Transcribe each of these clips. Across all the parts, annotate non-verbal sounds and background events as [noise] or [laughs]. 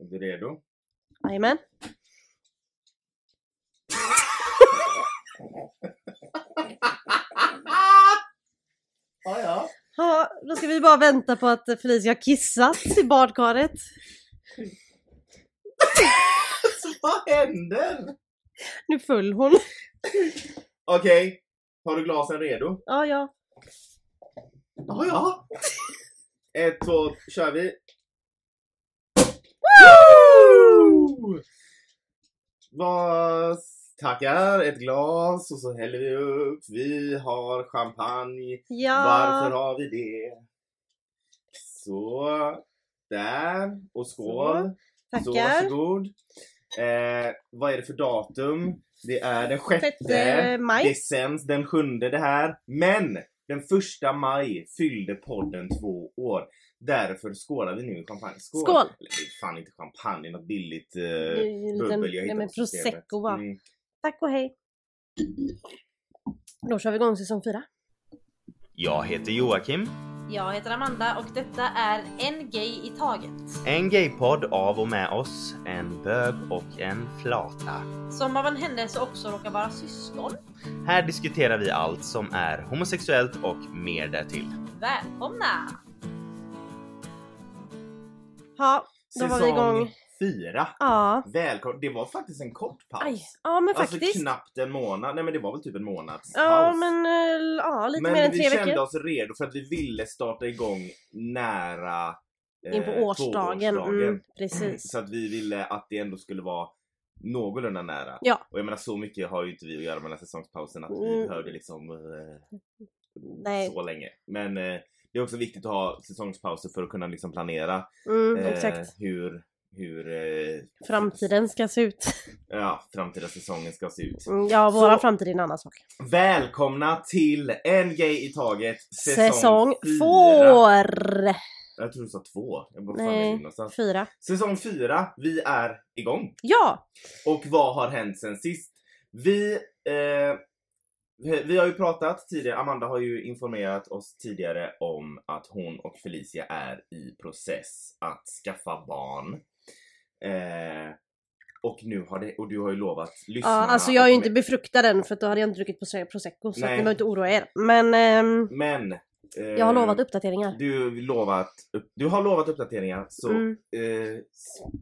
Är du redo? Jajamän. Ja, ja. Ja, då ska vi bara vänta på att Felicia har kissat i badkaret. [laughs] Vad händer? Nu föll hon. Okej, har du glasen redo? Ja, ja. Ja, ja. Ett, två, kör vi. Woo! Vad tackar, ett glas och så häller vi upp. Vi har champagne. Ja. Varför har vi det? Så, där. Och skål. Så, Tackar. varsågod. Eh, vad är det för datum? Det är den sjätte Sjätte maj. december, den sjunde det här. Men den första maj fyllde podden två år. Därför skålar vi nu i champagne. Skål! Skål! Eller, fan inte champagne, det är något billigt eh, Det är ju en liten- bubbel jag hittade på prosecco, va? Mm. Tack och hej. Då kör vi igång säsong fyra. Jag heter Joakim. Jag heter Amanda och detta är En Gay i Taget. En gaypodd av och med oss, en bög och en flata. Som av en händelse också råkar vara syskon. Här diskuterar vi allt som är homosexuellt och mer därtill. Välkomna! Ja, då var vi igång. Fyra. Ja. Välkommen. Det var faktiskt en kort paus. Aj. Ja men Alltså faktiskt. knappt en månad. Nej men det var väl typ en månads Ja paus. men eh, ja, lite Men mer än vi tre kände veckor. oss redo för att vi ville starta igång nära eh, In på årsdagen. tvåårsdagen. Mm, [clears throat] precis. Så att vi ville att det ändå skulle vara någorlunda nära. Ja. Och jag menar så mycket har ju inte vi att göra med den här säsongspausen att vi Mm. behövde liksom eh, Nej. så länge. Men eh, det är också viktigt att ha säsongspauser för att kunna liksom planera Mm, eh, hur, hur eh, Framtiden ska se ut. [laughs] ja, framtida säsongen ska se ut. Mm, Ja, våran Så- framtid är en annan sak. Välkomna till En Gay i Taget säsong, Säsong fyra. får. Jag tror du sa två. Jag är Nej, fyra. Säsong fyra, vi är igång. Ja! Och vad har hänt sen sist? Vi, eh, vi- har ju pratat tidigare, Amanda har ju informerat oss tidigare om att hon och Felicia är i process att skaffa barn. Eh, och nu har det, och du har ju lovat ja lyssnarna alltså jag är ju inte befruktad än för att då hade jag inte druckit prose- prosecco så ni behöver inte oroa er. Men ehm, Men eh, jag har lovat uppdateringar. Du, lovat, du har lovat uppdateringar så Mm. eh,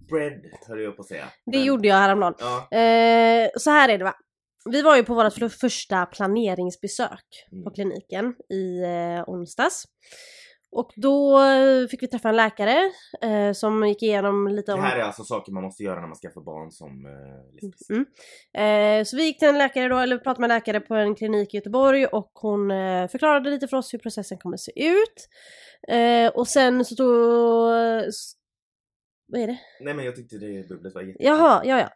spread höll jag på att säga. Det Men- gjorde jag häromdagen. Ja. Eh, så här är det va. Vi var ju på vårt för- första planeringsbesök Mm. på kliniken i eh, onsdags. Och då eh, fick vi träffa en läkare eh, som gick igenom lite Det om... här är alltså saker man måste göra när man skaffar barn som eh, lesbisk. Mm. Eh, så vi gick till en läkare då, eller pratade med en läkare på en klinik i Göteborg och hon eh, förklarade lite för oss hur processen kommer se ut. Eh, och sen så då... Vad är det? Nej men jag tyckte det bubblet var jättefint. Jaha, ja ja.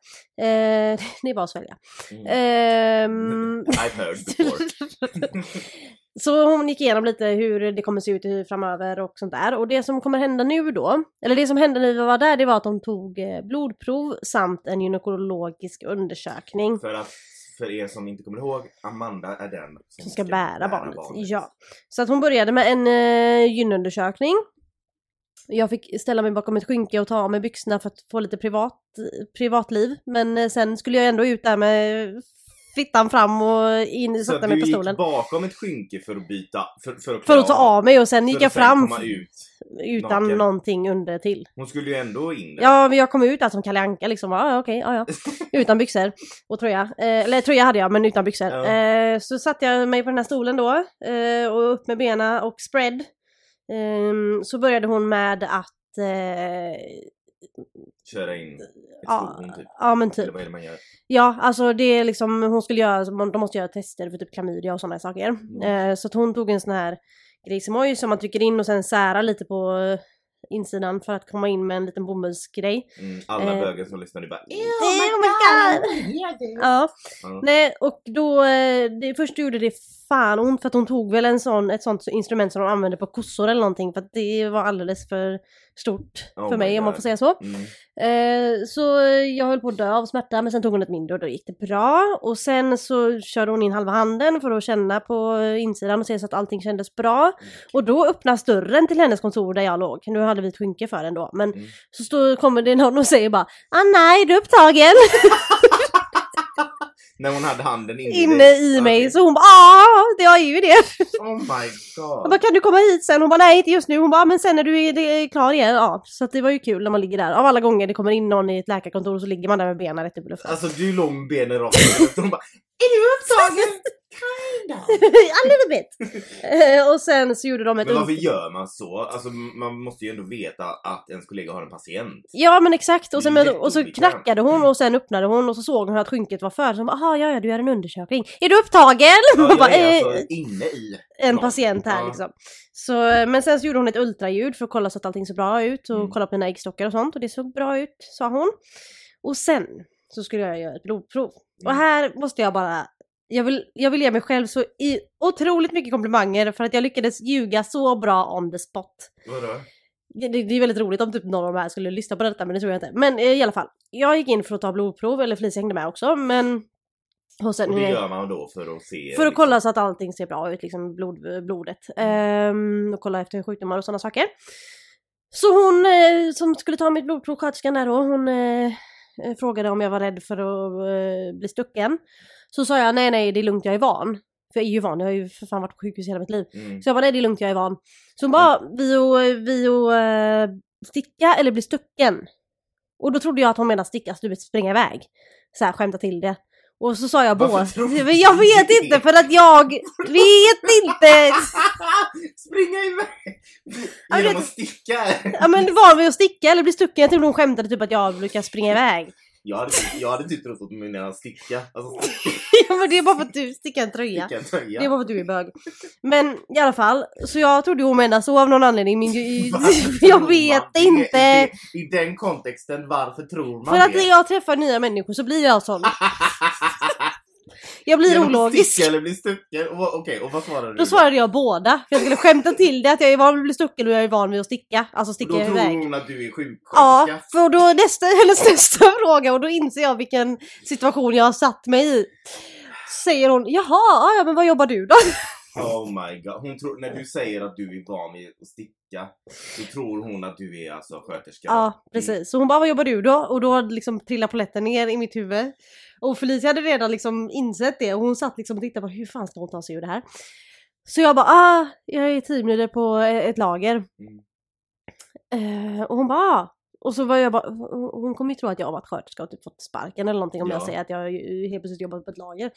Eh, det är bara att svälja. Mm. Ehm, [laughs] I've heard before. [laughs] så hon gick igenom lite hur det kommer se ut framöver och sånt där. Och det som kommer hända nu då, eller det som hände när vi var där, det var att de tog eh, blodprov samt en gynekologisk undersökning. För att för er som inte kommer ihåg, Amanda är den som, som ska bära barnet. Ja. Så att hon började med en uh, gynundersökning. Jag fick ställa mig bakom ett skynke och ta av mig byxorna för att få lite privat, privatliv. Men eh, sen skulle jag ändå ut där med fittan fram och in, Så sätta att mig du på gick stolen. bakom ett skynke för att byta, för, för att, För att ta av mig och sen gick jag fram ut. utan naken. någonting under till. Hon skulle ju ändå in där. Ja, men jag kom ut där som Kalle Anka liksom. Ja, ja, okej, ja, ja. [laughs] Utan byxor och tröja. Eh, eller tröja hade jag, men utan byxor. Ja. Eh, så satte jag mig på den här stolen då eh, och upp med benen och spread. Ehm, så började hon med att... Eh, Köra in ett ja, fordon typ. ja, men Eller typ. vad är det man gör? Ja, alltså det är liksom, hon skulle göra, de måste göra tester för typ klamydia och sådana saker. Mm. Eh, så att hon tog en sån här grisemoj som man trycker in och sen särar lite på insidan för att komma in med en liten bomullsgrej. Mm, alla Eh. bögar som lyssnar, det bara Oh my god! Ja, Ja. nej och då, eh, det, först gjorde det fan ont för att hon tog väl en sån, ett sånt instrument som de använde på kossor eller någonting för att det var alldeles för stort Oh för mig om man God. får säga så. Mm. Eh, så jag höll på att dö av smärta men sen tog hon ett mindre och då gick det bra. Och sen så körde hon in halva handen för att känna på insidan och se så att allting kändes bra. Och då öppnas dörren till hennes kontor där jag låg. Nu hade vi ett skynke för den då. Men Mm. så står, kommer det någon och säger bara ah nej du är upptagen [laughs] [laughs] När hon hade handen inne, inne i mig. Okej. Så hon bara ah det är ju det. Oh my Jag god. bara, kan du komma hit sen? Hon bara, nej inte just nu. Hon bara, men sen när du är, klar igen. Ja, så att det var ju kul när man ligger där. Av alla gånger det kommer in någon i ett läkarkontor så ligger man där med benen rätt upp i luften. Alltså du låg med benen rakt och hon bara Är du upptagen? [laughs] Kind of. [laughs] A little bit! Eh, och sen så gjorde de ett Men varför gör man så? Alltså man måste ju ändå veta att ens kollega har en patient. Ja men exakt, och, sen, men, och så knackade hon och sen öppnade hon och så såg hon att skynket var för. Så aha ja ja du gör en undersökning. Är du upptagen? Ja, [laughs] bara, jag är eh, alltså inne i en patient här Ja. liksom. Så, men sen så gjorde hon ett ultraljud för att kolla så att allting såg bra ut och Mm. kolla på mina äggstockar och sånt och det såg bra ut sa hon. Och sen så skulle jag göra ett blodprov. Och Mm. här måste jag bara jag vill, jag vill ge mig själv så i, otroligt mycket komplimanger för att jag lyckades ljuga så bra on the spot. Vadå? Det, det är väldigt roligt om typ någon av de här skulle lyssna på detta men det tror jag inte. Men eh, i alla fall, jag gick in för att ta blodprov, eller Felicia hängde med också men... Och sen, Och det gör man då för att se... för att liksom- kolla så att allting ser bra ut, liksom blod, blodet. Ehm, och kolla efter sjukdomar och sådana saker. Så hon eh, som skulle ta mitt blodprov, sköterskan där då, hon eh, eh, frågade om jag var rädd för att eh, bli stucken. Så sa jag nej nej det är lugnt jag är van. För jag är ju van, jag har ju för fan varit på sjukhus hela mitt liv. Mm. Så jag bara nej det är lugnt jag är van. Så hon bara vi och, vi och eh, sticka eller bli stucken. Och då trodde jag att hon menade sticka, så du vet springa iväg. Så här skämta till det. Och så sa jag Men Jag vet det? inte för att jag vet inte. [laughs] Springa iväg! Genom att sticka? Ja men var vi att sticka eller bli stucken? Jag trodde hon skämtade typ att jag brukar springa iväg. Jag hade, jag hade typ trott att du menade sticka. Alltså [laughs] sticka Ja men det är bara för att du stickar en tröja. en tröja. Det är bara för att du är bög. Men i alla fall, så jag trodde hon menade så av någon anledning. [laughs] Varför [laughs] jag vet inte. I, det- I den kontexten, varför tror man För att när jag träffar nya människor så blir jag sån. Jag blir Genom ologisk. Sticka eller bli stucken? Okej, och vad svarade du? Då svarade jag båda. För jag skulle skämta till det att jag är van vid att bli stucken och jag är van vid att sticka. Alltså sticka Då tror iväg. hon att du är sjuksköterska? Ja, för då nästa, [laughs] hennes nästa fråga och då inser jag vilken situation jag har satt mig i. Säger hon, jaha, ja men vad jobbar du då? [laughs] Oh my god. Hon tror, när du säger att du är van vid att sticka, så tror hon att du är alltså sköterska. Ja, precis. Så hon bara, vad jobbar du då? Och då liksom trillade polletten ner i mitt huvud. Och Felicia hade redan liksom insett det och hon satt liksom och tittade på hur fan ska hon ta sig ur det här? Så jag bara, ah, jag är teamleader på eh, ett lager. Eh, och hon bara, ah. Och så var jag bara, hon kommer ju tro att jag har varit sköterska och typ fått sparken eller någonting om jag Ja. säger att jag helt plötsligt jobbat på ett lager.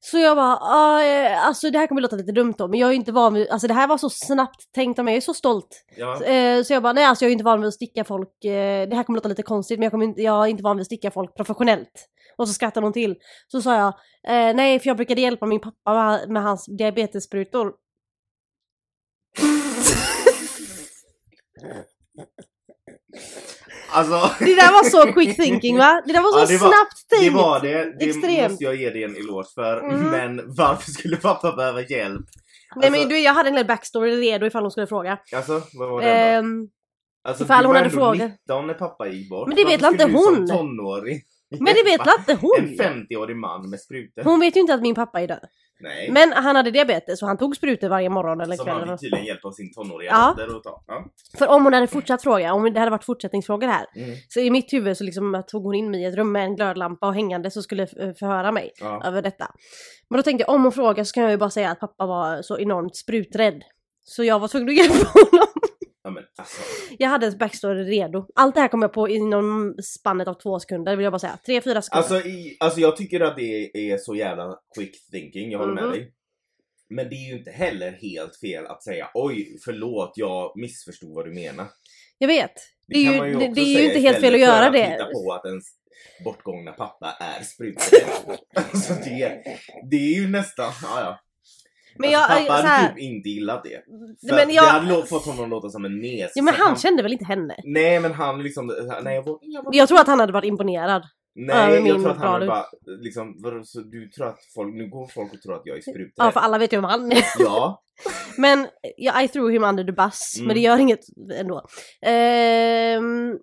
Så jag bara, ah, eh, alltså det här kommer låta lite dumt då men jag är inte van vid, alltså det här var så snabbt tänkt av mig, jag är så stolt. Ja. Eh, Så jag bara, nej alltså jag är inte van vid att sticka folk, eh, det här kommer låta lite konstigt men jag, kommer inte, jag är inte van vid att sticka folk professionellt. Och så skrattade hon till. Så sa jag, eh, nej för jag brukade hjälpa min pappa med, med hans diabetessprutor. [laughs] Alltså, [laughs] Det där var så quick thinking va? Det där var så Ja, det var- snabbt det tänkt. var det. Det Extremt. måste jag ge dig en eloge för. Mm. Men varför skulle pappa behöva hjälp? Nej men Alltså- du, jag hade en hel backstory redo ifall hon skulle fråga. Alltså, vad var det då? Ehm, Alltså, ifall du hon var hade ändå frågat. 19 när pappa gick bort. Men det vet Varför inte skulle du hon? som tonåring men det vet inte hon? En 50-årig man med sprutor? Hon vet ju inte att min pappa är död. Nej. Men han hade diabetes och han tog sprutor varje morgon eller Som kväll. han eller fick tydligen hjälp av sin tonåriga Ja. dotter att ta. Ja. För om hon hade fortsatt fråga, om det hade varit fortsättningsfrågor här. Mm. Så i mitt huvud så liksom tog hon in mig i ett rum med en glödlampa och hängande så skulle förhöra mig Ja. över detta. Men då tänkte jag om hon frågar så kan jag ju bara säga att pappa var så enormt spruträdd. Så jag var tvungen att hjälpa [laughs] honom. Ja men alltså. Jag hade ett backstory redo. Allt det här kom jag på inom spannet av två sekunder vill jag bara säga. Tre, fyra sekunder. Alltså, i, alltså jag tycker att det är så jävla quick thinking, jag håller Mhm. med dig. Men det är ju inte heller helt fel att säga oj förlåt jag missförstod vad du menar. jag vet. Det är kan ju, man det, det är ju inte helt fel att göra det. hitta på att ens bortgångna pappa är spruträdd. alltså [laughs] det, det är ju nästan, ja ja. Men jag, alltså, pappa så hade här, typ inte gillat det. För men jag- Det hade fått honom att låta som en mes. ja men Så han kände väl inte henne? Nej men han liksom, nej jag vågar, jag. Jag tror att han hade varit imponerad. Nej, jag tror att han blad. bara liksom, så du tror att folk, nu går folk och tror att jag är spruträdd. Ja för alla vet ju om han är. [laughs] Ja, Men ja, I threw him under the bus, Mm. men det gör inget ändå. Ehm,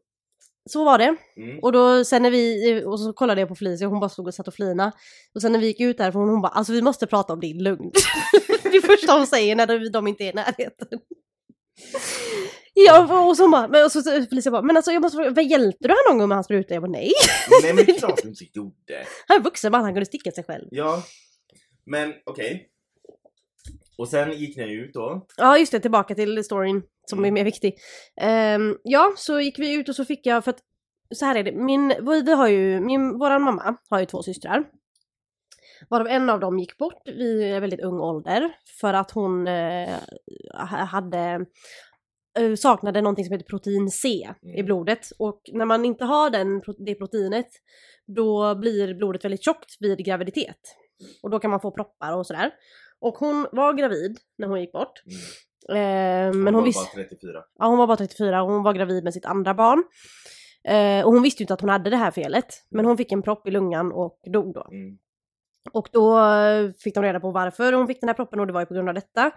så var det. mm. Och då sen när vi, och så kollade jag på Felicia och hon bara stod och satt och flina. Och sen när vi gick ut därifrån hon bara alltså vi måste prata om din lugn. [laughs] det första hon säger när de, de inte är i närheten. Ja och så bara, men och så Felicia bara, men alltså jag måste fråga, hjälpte du han någon gång med hans spruta? Jag bara nej. Nej men klart du inte gjorde. Han är vuxen man, han kunde sticka sig själv. Ja, men okej. Och sen gick ni ut då. Ja just det, tillbaka till storyn som Mm. är mer viktig. Ehm, ja, så gick vi ut och så fick jag, för att så här är det, min, vi har ju, min, våran mamma har ju två systrar. Varav en av dem gick bort vid väldigt ung ålder för att hon eh, ha- hade eh, saknade någonting som heter protein C i Mm. blodet och när man inte har den, det proteinet då blir blodet väldigt tjockt vid graviditet. Och då kan man få proppar och sådär. Och hon var gravid när hon gick bort. Mm. Eh, Hon men hon var bara 34. Ja, hon var bara 34 och hon var gravid med sitt andra barn. Eh, och hon visste ju inte att hon hade det här felet. Men hon fick en propp i lungan och dog då. Mm. Och då fick de reda på varför hon fick den här proppen och det var ju på grund av detta.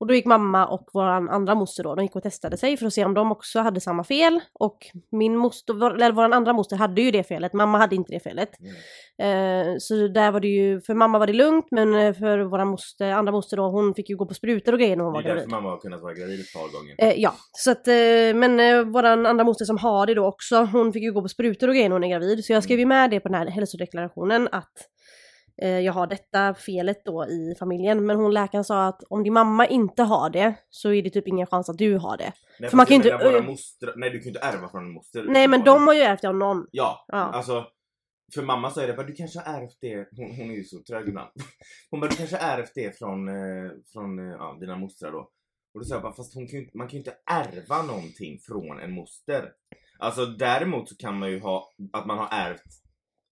Och då gick mamma och vår andra moster då, de gick och testade sig för att se om de också hade samma fel. Och min moster, vår- eller vår andra moster hade ju det felet, mamma hade inte det felet. Mm. Eh, så där var det ju, för mamma var det lugnt men eh, för vår moster, andra moster då, hon fick ju gå på sprutor och grejer när hon Det var är därför gravid. mamma har kunnat vara gravid ett par gånger. Eh, ja, så att, eh, men eh, våran andra moster som har det då också, hon fick ju gå på sprutor och grejer när hon är gravid. Så jag skrev ju med det på den här hälsodeklarationen att jag har detta felet då i familjen. Men hon läkaren sa att om din mamma inte har det så är det typ ingen chans att du har det. Nej, för man kan ju inte- Våra eh, mostrar, nej du kan ju inte ärva från en moster. Nej men de har ju ärvt det av någon. Ja, Ja. alltså. För mamma sa det bara, du kanske har ärvt det, hon, hon är ju så trög ibland. [laughs] Hon bara, du kanske har ärvt det från, eh, från eh, ja, dina mostrar då. Och då sa jag bara, fast hon kan ju, man kan ju inte ärva någonting från en moster. Alltså däremot så kan man ju ha, att man har ärvt,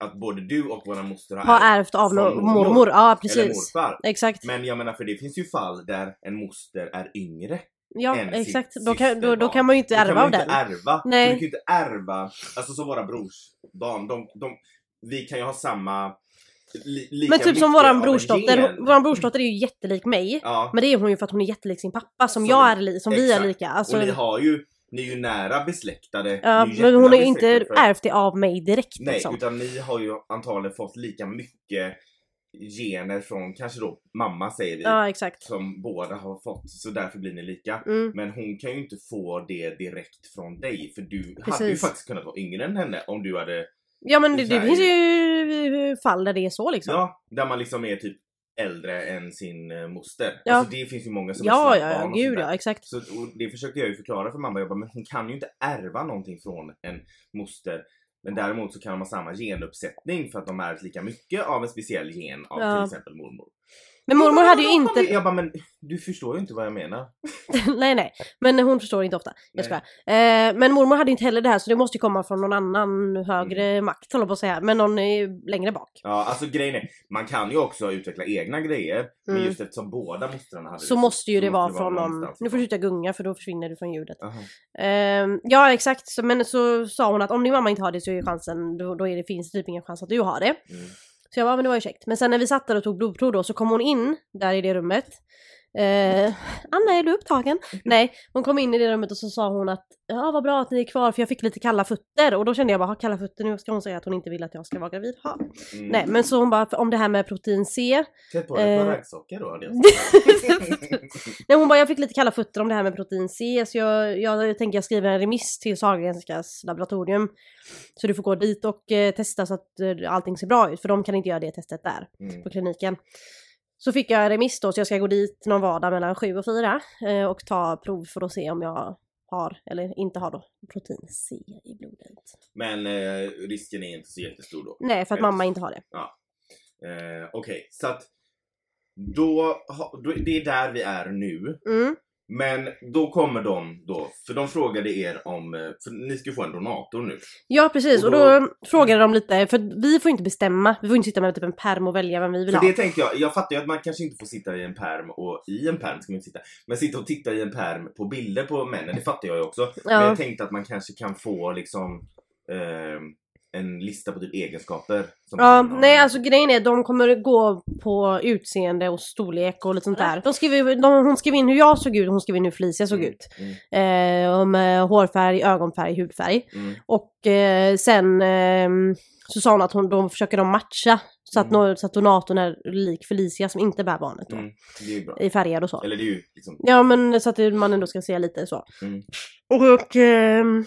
att både du och våra moster har, Har ärvt av mormor. mormor. Ja eller precis. morfar. Exakt. Men jag menar för det finns ju fall där en moster är yngre. Ja än exakt. sitt Då kan, då, då kan man ju inte ärva man av den. ärva. Nej. Så du kan ju inte ärva, alltså som våra brorsbarn, de, de, vi kan ju ha samma li, Men typ som våran brorsdotter, våran brorsdotter är ju jättelik mig. Ja, Men det är hon ju för att hon är jättelik sin pappa som Som jag är som vi är lika. Alltså, och ni har ju, ni är ju nära besläktade. ja, men hon har ju inte för- ärvt det av mig direkt Nej, liksom. utan ni har ju antagligen fått lika mycket gener från kanske då mamma säger vi. Ja exakt. Som båda har fått, så därför blir ni lika. Mm. Men hon kan ju inte få det direkt från dig för du hade ju Precis. faktiskt kunnat vara yngre än henne om du hade Ja men det, det finns ju fall där det är så liksom. Ja, där man liksom är typ äldre än sin eh, moster. Ja. Alltså det finns ju många som ja, är ja, ja gud ja exakt. Så, det försökte jag ju förklara för mamma, jag bara, men hon kan ju inte ärva någonting från en moster. Men däremot så kan de ha samma genuppsättning för att de är lika mycket av en speciell gen av Ja. till exempel mormor. Men mormor hade ju inte... Jag bara, men du förstår ju inte vad jag menar. [laughs] nej nej, men hon förstår inte ofta. Jag skojar. Eh, men mormor hade inte heller det här så det måste ju komma från någon annan högre Mm. makt håller på att säga. Men någon eh, längre bak. Ja, alltså grejen är, man kan ju också utveckla egna grejer. Men Mm. just eftersom båda mostrarna hade Så det, måste ju så det vara från någon... Nu får du sluta gunga för då försvinner du från ljudet. Aha. Ehm, ja exakt, så, men så sa hon att om din mamma inte har det så är chansen, då, då är det, finns det typ ingen chans att du har det. Mm. Så jag bara, men det var ju käckt. Men sen när vi satt där och tog blodprov då så kom hon in där i det rummet. Eh, Anna är du upptagen? [laughs] Nej, hon kom in i det rummet och så sa hon att ja vad bra att ni är kvar för jag fick lite kalla fötter och då kände jag bara, ha kalla fötter nu ska hon säga att hon inte vill att jag ska vara gravid. Ha. Mm. Nej men så hon bara, om det här med protein C. Sätt på dig Eh. raggsockor då. jag [laughs] [laughs] Nej hon bara, jag fick lite kalla fötter om det här med protein C så jag, jag tänker jag skriver en remiss till Sahlgrenskas laboratorium. Så du får gå dit och eh, testa så att eh, allting ser bra ut för de kan inte göra det testet där Mm. på kliniken. Så fick jag remiss då så jag ska gå dit någon vardag mellan 7 och 4 eh, och ta prov för att se om jag har eller inte har då protein C i blodet. Men eh, risken är inte så jättestor då. Nej för att Rätt. mamma inte har det. Eh, Okej, så att då, ha- då, det är där vi är nu. Mm. Men då kommer de då, för de frågade er om, eh, för ni ska få en donator nu. Ja precis och Och då, då- frågade de lite för vi får inte bestämma. Vi får inte sitta med typ en perm och välja vem vi vill För ha. det tänkte jag, jag fattar ju att man kanske inte får sitta i en perm och i en perm ska man inte sitta. Men sitta och titta i en perm på bilder på männen, det fattar jag ju också. Men Ja. jag tänkte att man kanske kan få liksom ehm, en lista på typ egenskaper. Ja, nej alltså grejen är de kommer gå på utseende och storlek och lite sånt där. De skrev, ju- de, hon skrev in hur jag såg ut och hon skrev in hur Felicia såg Mm, ut. Mm, Eh, om eh, hårfärg, ögonfärg, hudfärg. mm, Och eh, sen ehm, så sa hon att hon, de försöker de matcha så att, Mm. så att donatorn är lik Felicia som inte bär barnet då. mm. I färger och så. Eller det är ju liksom... Ja men så att man ändå ska se lite så. Mm. Och ehm,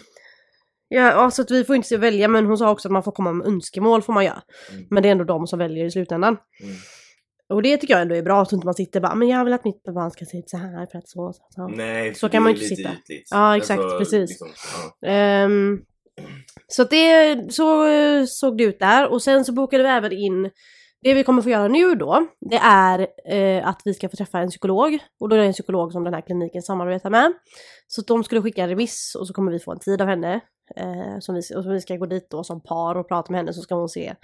ja, så att vi får inte se välja men hon sa också att man får komma med önskemål får man göra. Mm. Men det är ändå de som väljer i slutändan. Mm. Och det tycker jag ändå är bra att inte man sitter bara men jag vill att mitt barn ska se ut så här för att så. så, så. Nej, Så kan man är inte sitta. Ytligt. Ja, exakt, precis. Liksom, ja. Ehm, så det, så såg det ut där och sen så bokade vi även in det vi kommer få göra nu då, det är eh, att vi ska få träffa en psykolog och då är det en psykolog som den här kliniken samarbetar med. Så de skulle skicka en remiss och så kommer vi få en tid av henne eh, som vi, så vi ska gå dit då som par och prata med henne så ska hon se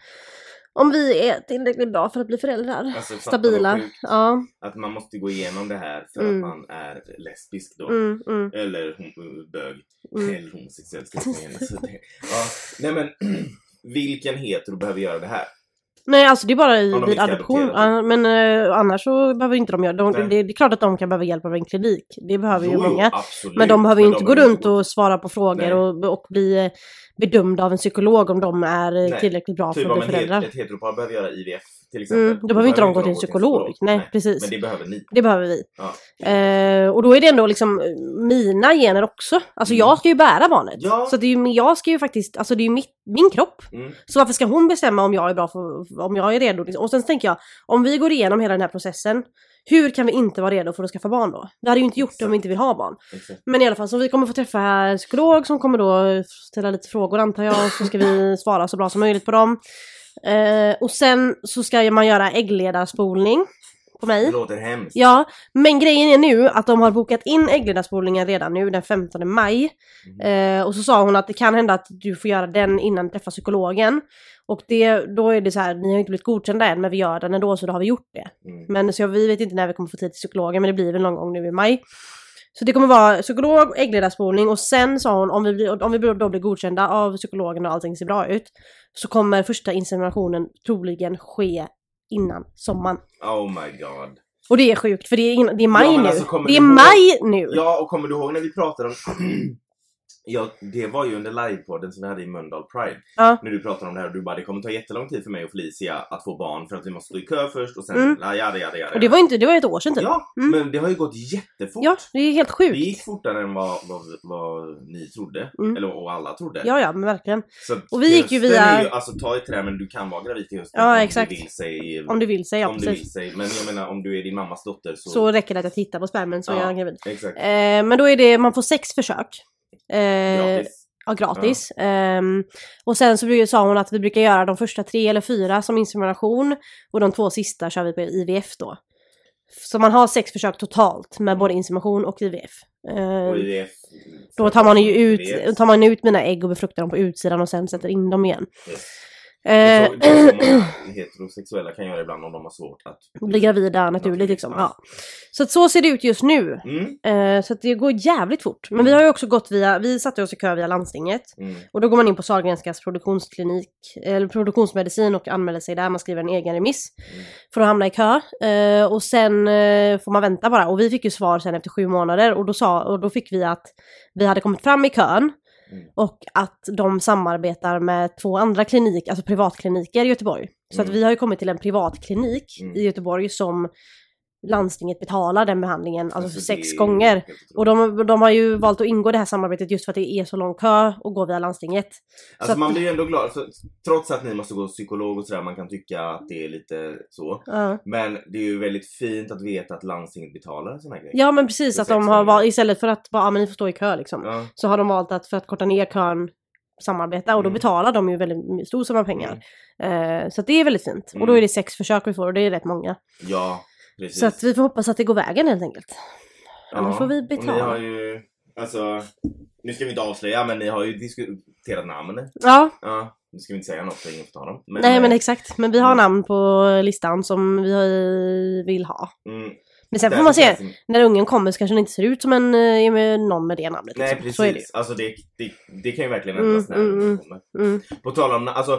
om vi är tillräckligt bra för att bli föräldrar. Alltså, Stabila. Ja. Att man måste gå igenom det här för Mm. att man är lesbisk då. Mm, mm, Eller hom- bög. mm. Eller homosexuell [laughs] ja. Nej men, [clears throat] vilken hetero behöver göra det här? Nej alltså det är bara i, vid adoption. Ja, men eh, annars så behöver inte de göra de, det. Det är klart att de kan behöva hjälp av en klinik. Det behöver ju Jo, jo, många. absolut. Men de behöver ju inte gå runt och svara på frågor och, och bli eh, bedömda av en psykolog om de är eh, Nej. tillräckligt bra Typ för att bli föräldrar. ett heteropar behöver göra IVF till exempel. Mm, då behöver inte de gå till en psykolog. Nej, precis. Men det behöver ni. Det behöver vi. Ja. Eh, och då är det ändå liksom eh, mina gener också. Alltså Mm. jag ska ju bära barnet. Ja. Så det är ju, jag ska ju faktiskt, alltså det är ju mitt, min kropp. Mm. Så varför ska hon bestämma om jag är bra för, om jag är redo? liksom? Och sen tänker jag, om vi går igenom hela den här processen, hur kan vi inte vara redo för att skaffa barn då? Det hade ju inte gjort det om vi inte vill ha barn. Exakt. Men i alla fall, så vi kommer få träffa en psykolog som kommer då ställa lite frågor antar jag, och så ska vi [coughs] svara så bra som möjligt på dem. Eh, och sen så ska man göra äggledarspolning på mig. Det låter hemskt. Ja, men grejen är nu att de har bokat in äggledarspolningen redan nu den 15 maj. Mm. Eh, och så sa hon att det kan hända att du får göra den innan du träffar psykologen. Och det, då är det så här, ni har inte blivit godkända än men vi gör den ändå så då har vi gjort det. Mm. Men så vi vet inte när vi kommer få tid till psykologen men det blir väl någon gång nu i maj. Så det kommer vara psykolog, äggledarspolning och sen sa hon om vi, blir, om vi då blir godkända av psykologen och allting ser bra ut så kommer första inseminationen troligen ske innan sommaren. Oh my god. Och det är sjukt för det är, det är maj Ja, nu. alltså, det är ihåg- maj nu! Ja, och kommer du ihåg när vi pratade om... Ja, det var ju under livepodden som vi hade i Mölndal Pride. Ja. När du pratade om det här och du bara det kommer ta jättelång tid för mig och Felicia att få barn för att vi måste stå i kö först och sen Mm. ja, jada, jada, jada. Och det var inte, det var ett år sedan typ. Ja, Mm. men det har ju gått jättefort. Ja, det är helt Det sjukt. gick fortare än vad, vad, vad ni trodde. Mm. Eller och alla trodde. Ja, ja, men verkligen. Så Och vi gick ju via- ju, alltså ta i trä men du kan vara gravid till hösten Ja, om exakt. du vill sig. Om du vill säga, ja om du vill precis. sig. Men jag menar om du är din mammas dotter så... Så räcker det att jag tittar på spermen så Ja. är jag gravid. Exakt. Eh, men då är det, man får sex försök. Eh, Gratis. Ja, gratis. Ehm, och sen så sa hon att vi brukar göra de första tre eller fyra som insemination och de två sista kör vi på IVF då. Så man har sex försök totalt med både insemination och IVF. Ehm, Och IVF. då tar man ju ut, tar man ut mina ägg och befruktar dem på utsidan och sen sätter in dem igen. Yes. Eh, Det är så- många [clears throat] heterosexuella kan göra ibland om de har svårt att... bli gravida naturligt liksom. Ja. Så att så ser det ut just nu. Mm. Eh, så att det går jävligt fort. Men vi har ju också gått via, vi satte oss i kö via landstinget. Mm. Och då går man in på Sahlgrenskas produktionsklinik, eller produktionsmedicin och anmäler sig där. Man skriver en egen remiss Mm. för att hamna i kö. Eh, och sen eh, får man vänta bara. Och vi fick ju svar sen efter sju månader och då, sa, och då fick vi att vi hade kommit fram i kön. Mm. Och att de samarbetar med två andra klinik, alltså privatkliniker i Göteborg. Så att Mm. vi har ju kommit till en privatklinik Mm. i Göteborg som landstinget betalar den behandlingen, alltså, Alltså, för det sex gånger. Och de, de har ju valt att ingå det här samarbetet just för att det är så lång kö och gå via landstinget. Alltså att- man blir ju ändå glad, för, trots att ni måste gå psykolog och sådär, man kan tycka att det är lite så. Ja. Men det är ju väldigt fint att veta att landstinget betalar en sån här grej. Ja men precis För att de har valt, istället för att bara, ja men ni får stå i kö liksom. Ja. Så har de valt att för att korta ner kön samarbeta och då Mm. betalar de ju väldigt stor summa pengar. Eh, så att det är väldigt fint. Och Mm. då är det sex försök vi får och det är rätt många. Ja, precis. Så att vi får hoppas att det går vägen helt enkelt. annars får vi Och betala. ni har ju, alltså, nu ska vi inte avslöja men ni har ju diskuterat namn. Ja, Ja, nu ska vi inte säga något för ingen får ta dem. nej men eh, exakt. Men vi har Mm. namn på listan som vi vill ha. mm, Men sen får man se, det- när ungen kommer så kanske den inte ser ut som en, eh, någon med det namnet. Nej liksom. Så är det ju. precis, alltså det, det, det kan ju verkligen Mm, ändras när mm, den mm. kommer. Mm. På tal om, alltså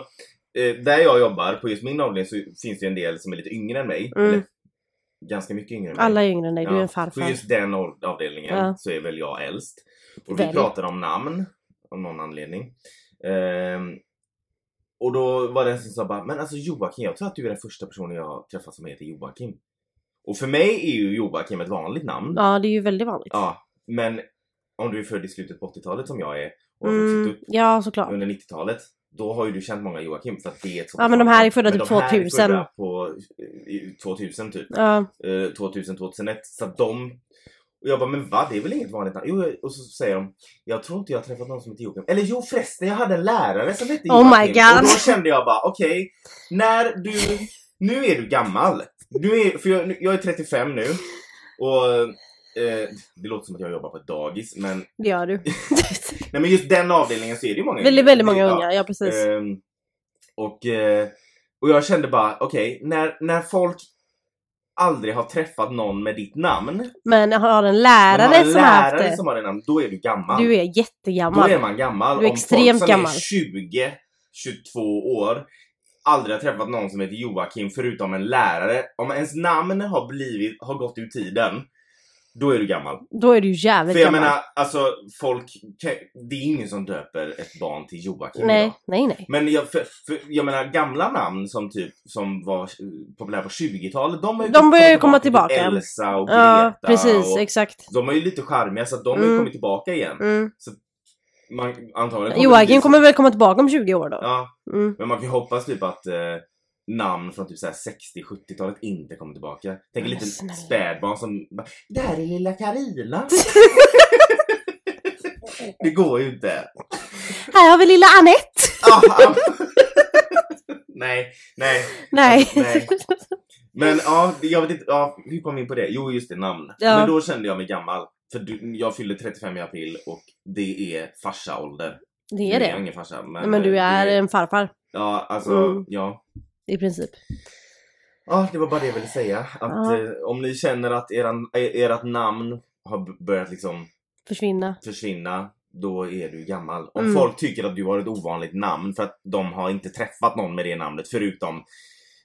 eh, där jag jobbar, på just min avdelning så finns det ju en del som är lite yngre än mig. Mm. Eller ganska mycket yngre än mig. Alla är yngre än dig, du är en På farfar. just den av- avdelningen Ja. så är väl jag äldst. Och Väl. vi pratade om namn, av någon anledning. Ehm, och då var det en som sa bara, men alltså Joakim, jag tror att du är den första personen jag träffat som heter Joakim. Och för mig är ju Joakim ett vanligt namn. Ja, det är ju väldigt vanligt. Ja, men om du är född i slutet på 80-talet som jag är och har Mm, vuxit upp ja, såklart. under 90-talet då har ju du känt många Joakim för att det är ett Ja, men de här är födda typ de här är 2000. födda på i 2000 typ. Ja, Eh, 2000, 2001. Så att de... Och jag bara, men vad? Det är väl inget vanligt namn? Jo, och så säger de, jag tror inte jag har träffat någon som heter Joakim. Eller jo förresten, jag hade en lärare som hette Oh Joakim. my God. Och då kände jag bara, okej, när du... Nu är du gammal. Du är, för jag, jag är 35 nu. Och eh, det låter som att jag jobbar på ett dagis, men, det gör du. [laughs] nej, men just den avdelningen så är det ju många väldigt, väldigt många unga, ja precis. Ehm, och, eh, och jag kände bara, okej, när, när folk aldrig har träffat någon med ditt namn. Men har en lärare har en som har haft lärare det. som har det namn, då är du gammal. Du är då jättegammal. är man gammal. Du är Om extremt folk som gammal. är 20, 22 år aldrig har träffat någon som heter Joakim förutom en lärare. Om ens namn har blivit, har gått ur tiden, då är du gammal. Då är du jävligt För jag gammal. menar, alltså folk, det är ingen som döper ett barn till Joakim nej, idag. nej, nej. Men jag, för, för, jag menar gamla namn som typ som var eh, populära på 20-talet, de har ju De börjar ju komma Typ tillbaka. Elsa och Greta. Ja, precis, och, exakt. de är ju lite charmiga så att de har ju Mm. kommit tillbaka igen. Mm. Man, antagligen kommer Joakim så- kommer väl komma tillbaka om 20 år då? Ja, Mm. men man kan ju hoppas typ att eh, namn från typ så här 60-70-talet inte kommer tillbaka. Tänk en liten spädbarn som bara, Där är lilla Karina. [laughs] det går ju inte. Här har vi lilla Anette! Ah, nej, nej. Nej. Nej. Men ja, jag vet inte, ja, hur kom vi in på det? Jo, just det, namn. Ja. Men då kände jag mig gammal. För du, jag fyllde 35 i april och det är farsa-ålder. Det är Jag det. ingen farsa, men, Men, du eh, är det, en farfar Ja, alltså, Mm. ja. I princip. Ja, det var bara det jag ville säga. Att eh, om ni känner att eran, eh, ert namn har börjat liksom Försvinna. försvinna, då är du gammal. Om Mm. folk tycker att du har ett ovanligt namn för att de har inte träffat någon med det namnet förutom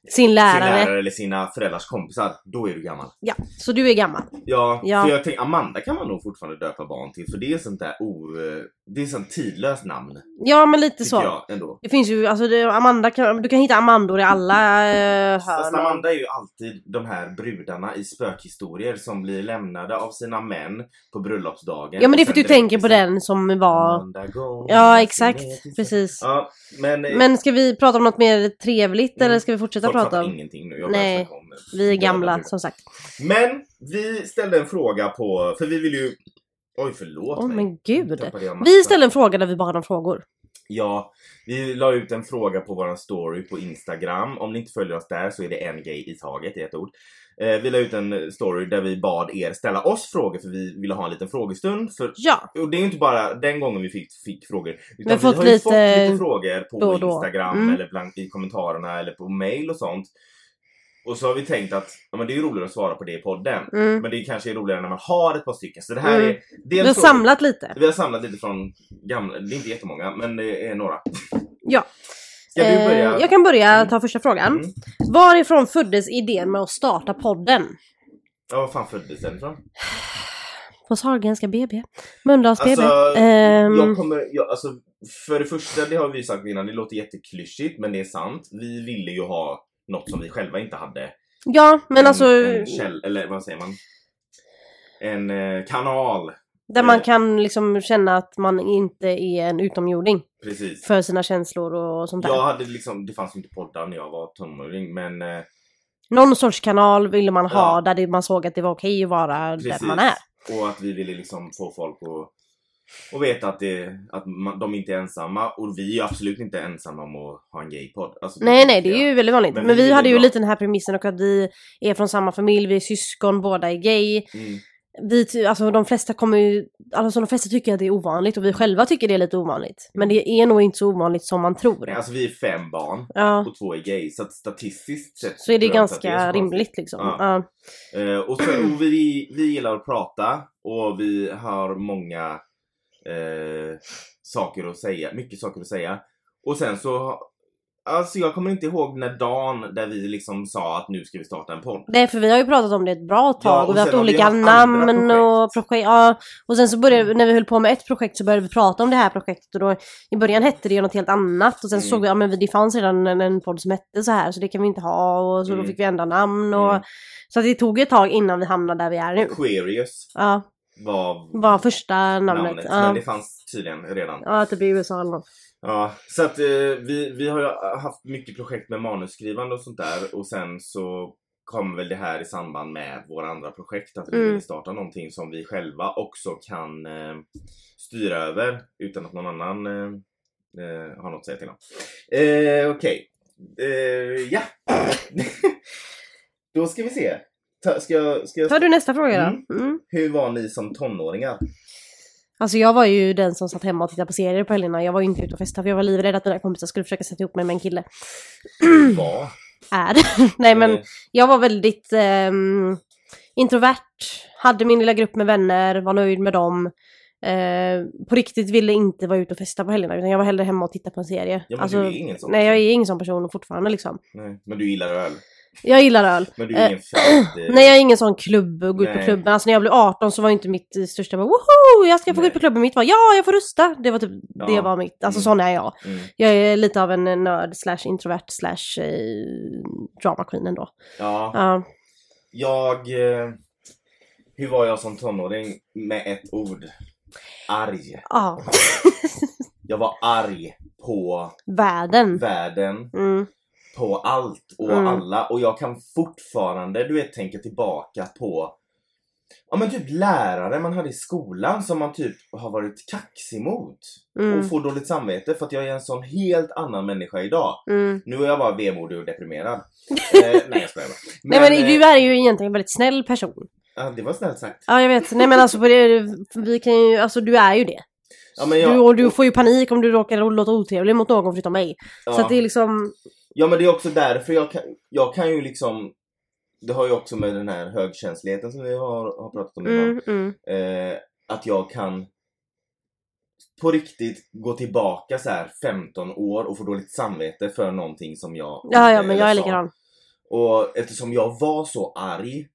Sin sin lärare. lärare eller sina föräldrars kompisar, då är du gammal. Ja, så du är gammal. Ja, Ja. för jag tänker Amanda kan man nog fortfarande döpa barn till för det är sånt där o... eh, Det är sånt tidlöst namn. Ja, men lite så. jag ändå. Det finns ju, alltså det, Amanda kan, du kan hitta Amandor i alla eh, hörn. Amanda är ju alltid de här brudarna i spökhistorier som blir lämnade av sina män på bröllopsdagen. Ja men det är för att du tänker på den som var... Amanda går Ja exakt, precis. Ja, men, Men ska vi prata om något mer trevligt Mm. eller ska vi fortsätta prata om... ingenting nu. Jag Nej, bara om, Vi är gamla som sagt. Men vi ställde en fråga på, för vi vill ju... Oj förlåt Åh mig. men gud. Vi ställde en fråga där vi bad om frågor. Ja, vi la ut en fråga på våran story på Instagram. Om ni inte följer oss där så är det en gay i taget i ett ord. Eh, vi la ut en story där vi bad er ställa oss frågor för vi ville ha en liten frågestund. För, Ja, och det är inte bara den gången vi fick, fick frågor. Utan Vi har fått har ju lite fått lite frågor på då då. Instagram Mm. eller bland, i kommentarerna eller på mail och sånt. Och så har vi tänkt att ja, men det är ju roligare att svara på det i podden. mm. Men det kanske är roligare när man har ett par stycken. Så det här Mm. är... vi har samlat lite. vi har samlat lite från gamla, det är inte jättemånga, men det är några. Ja. Eh, jag kan börja Mm. ta första frågan. Mm. Varifrån föddes idén med att starta podden? Ja, vad fan föddes den ifrån? På Sahlgrenska BB. Mölndals BB. Alltså, Ehm, jag kommer, jag, alltså, för det första, det har vi sagt innan, det låter jätteklyschigt, men det är sant. Vi ville ju ha något som vi själva inte hade. Ja, men en, alltså En käll, eller vad säger man? En eh, kanal. Där man eh, kan liksom känna att man inte är en utomjording Precis. för sina känslor och sånt där. Jag hade liksom, det fanns inte poddar när jag var tonåring, men eh, Någon sorts kanal ville man ha Ja. där det, man såg att det var okej att vara precis. där man är. Och att vi ville liksom få folk att och veta att, det, att man, de inte är ensamma och vi är absolut inte ensamma om att ha en gaypodd. Alltså, Nej nej det är ju väldigt vanligt. Men Men, vi vi hade ju bra. lite den här premissen och att vi är från samma familj, vi är syskon, båda är gay. Mm. Vi, alltså de flesta kommer ju, alltså de flesta tycker att det är ovanligt och vi själva tycker det är lite ovanligt. Men det är nog inte så ovanligt som man tror. Alltså vi är fem barn Ja, och två är gay så att statistiskt sett så är det ganska är så konstigt. rimligt liksom. Ja. Ja. Eh, och, så, och vi, vi gillar att prata och vi har många eh, saker att säga, mycket saker att säga. Och sen så, alltså jag kommer inte ihåg när dagen där vi liksom sa att nu ska vi starta en podd. Nej för vi har ju pratat om det ett bra tag Ja, och, och vi har haft vi olika haft andra namn och projekt. Ja. Och sen så började när vi höll på med ett projekt så började vi prata om det här projektet och då i början hette det ju något helt annat och sen Mm. såg vi, ja men det fanns redan en, en podd som hette så här så det kan vi inte ha och så Mm. då fick vi ändra namn och Mm. så att det tog ett tag innan vi hamnade där vi är nu. Aquarius Ja, var, var första namnet. namnet, Ja. men det fanns tydligen redan. ja, typ i USA eller något. Ja, så att eh, vi, vi har ju haft mycket projekt med manusskrivande och sånt där och sen så kom väl det här i samband med våra andra projekt att vi Mm. ville starta någonting som vi själva också kan eh, styra över utan att någon annan eh, eh, har något att säga till om. Eh, Okej, eh, ja. [laughs] Då ska vi se. Ta, ska, ska jag... Tar du nästa fråga Mm. då? Mm. Hur var ni som tonåringar? Alltså jag var ju den som satt hemma och tittade på serier på helgerna. Jag var ju inte ute och festade för jag var livrädd att mina kompisar skulle försöka sätta ihop mig med en kille. [clears throat] Var? Är. [laughs] Nej men Eh, jag var väldigt ehm, introvert, hade min lilla grupp med vänner, var nöjd med dem. Eh, på riktigt ville inte vara ute och festa på helgerna utan jag var hellre hemma och tittade på en serie. Ja, men alltså, du är ingen sån nej jag är ingen sån person fortfarande liksom. Nej, men du gillar öl? Jag gillar öl. Men du är ingen fest... eh, Nej jag är ingen sån klubb och gå ut på Nej. klubben. Alltså när jag blev 18 så var inte mitt eh, största bara woho! Jag ska få gå ut på klubben. Mitt var ja jag får rösta. Det var typ, Ja. det var mitt, alltså Mm. sån är jag. Mm. Jag är lite av en eh, nörd slash introvert slash eh, drama queen ändå. Ja, Ja. jag... Eh, hur var jag som tonåring med ett ord? Arg. Ja. Jag var arg på Världen. världen, Mm. På allt och Mm. alla och jag kan fortfarande, du vet, tänka tillbaka på Ja men typ lärare man hade i skolan som man typ har varit kaxig mot Mm. och får dåligt samvete för att jag är en sån helt annan människa idag. Mm. Nu är jag bara vemodig och deprimerad. [laughs] eh, nej jag skojar bara. Nej men eh, du är ju egentligen en väldigt snäll person. ja, det var snällt sagt. Ja jag vet. Nej men alltså det, vi kan ju, alltså du är ju det. Ja, men jag, Du, och du får ju panik om du råkar låta otrevlig mot någon förutom mig. ja. Så att det är liksom, Ja men det är också därför jag kan, jag kan ju liksom Det har ju också med den här högkänsligheten som vi har, har pratat om innan. mm, mm. Eh, att jag kan på riktigt gå tillbaka så här 15 år och få dåligt samvete för någonting som jag Ja ja men jag är likadan. Och eftersom jag var så arg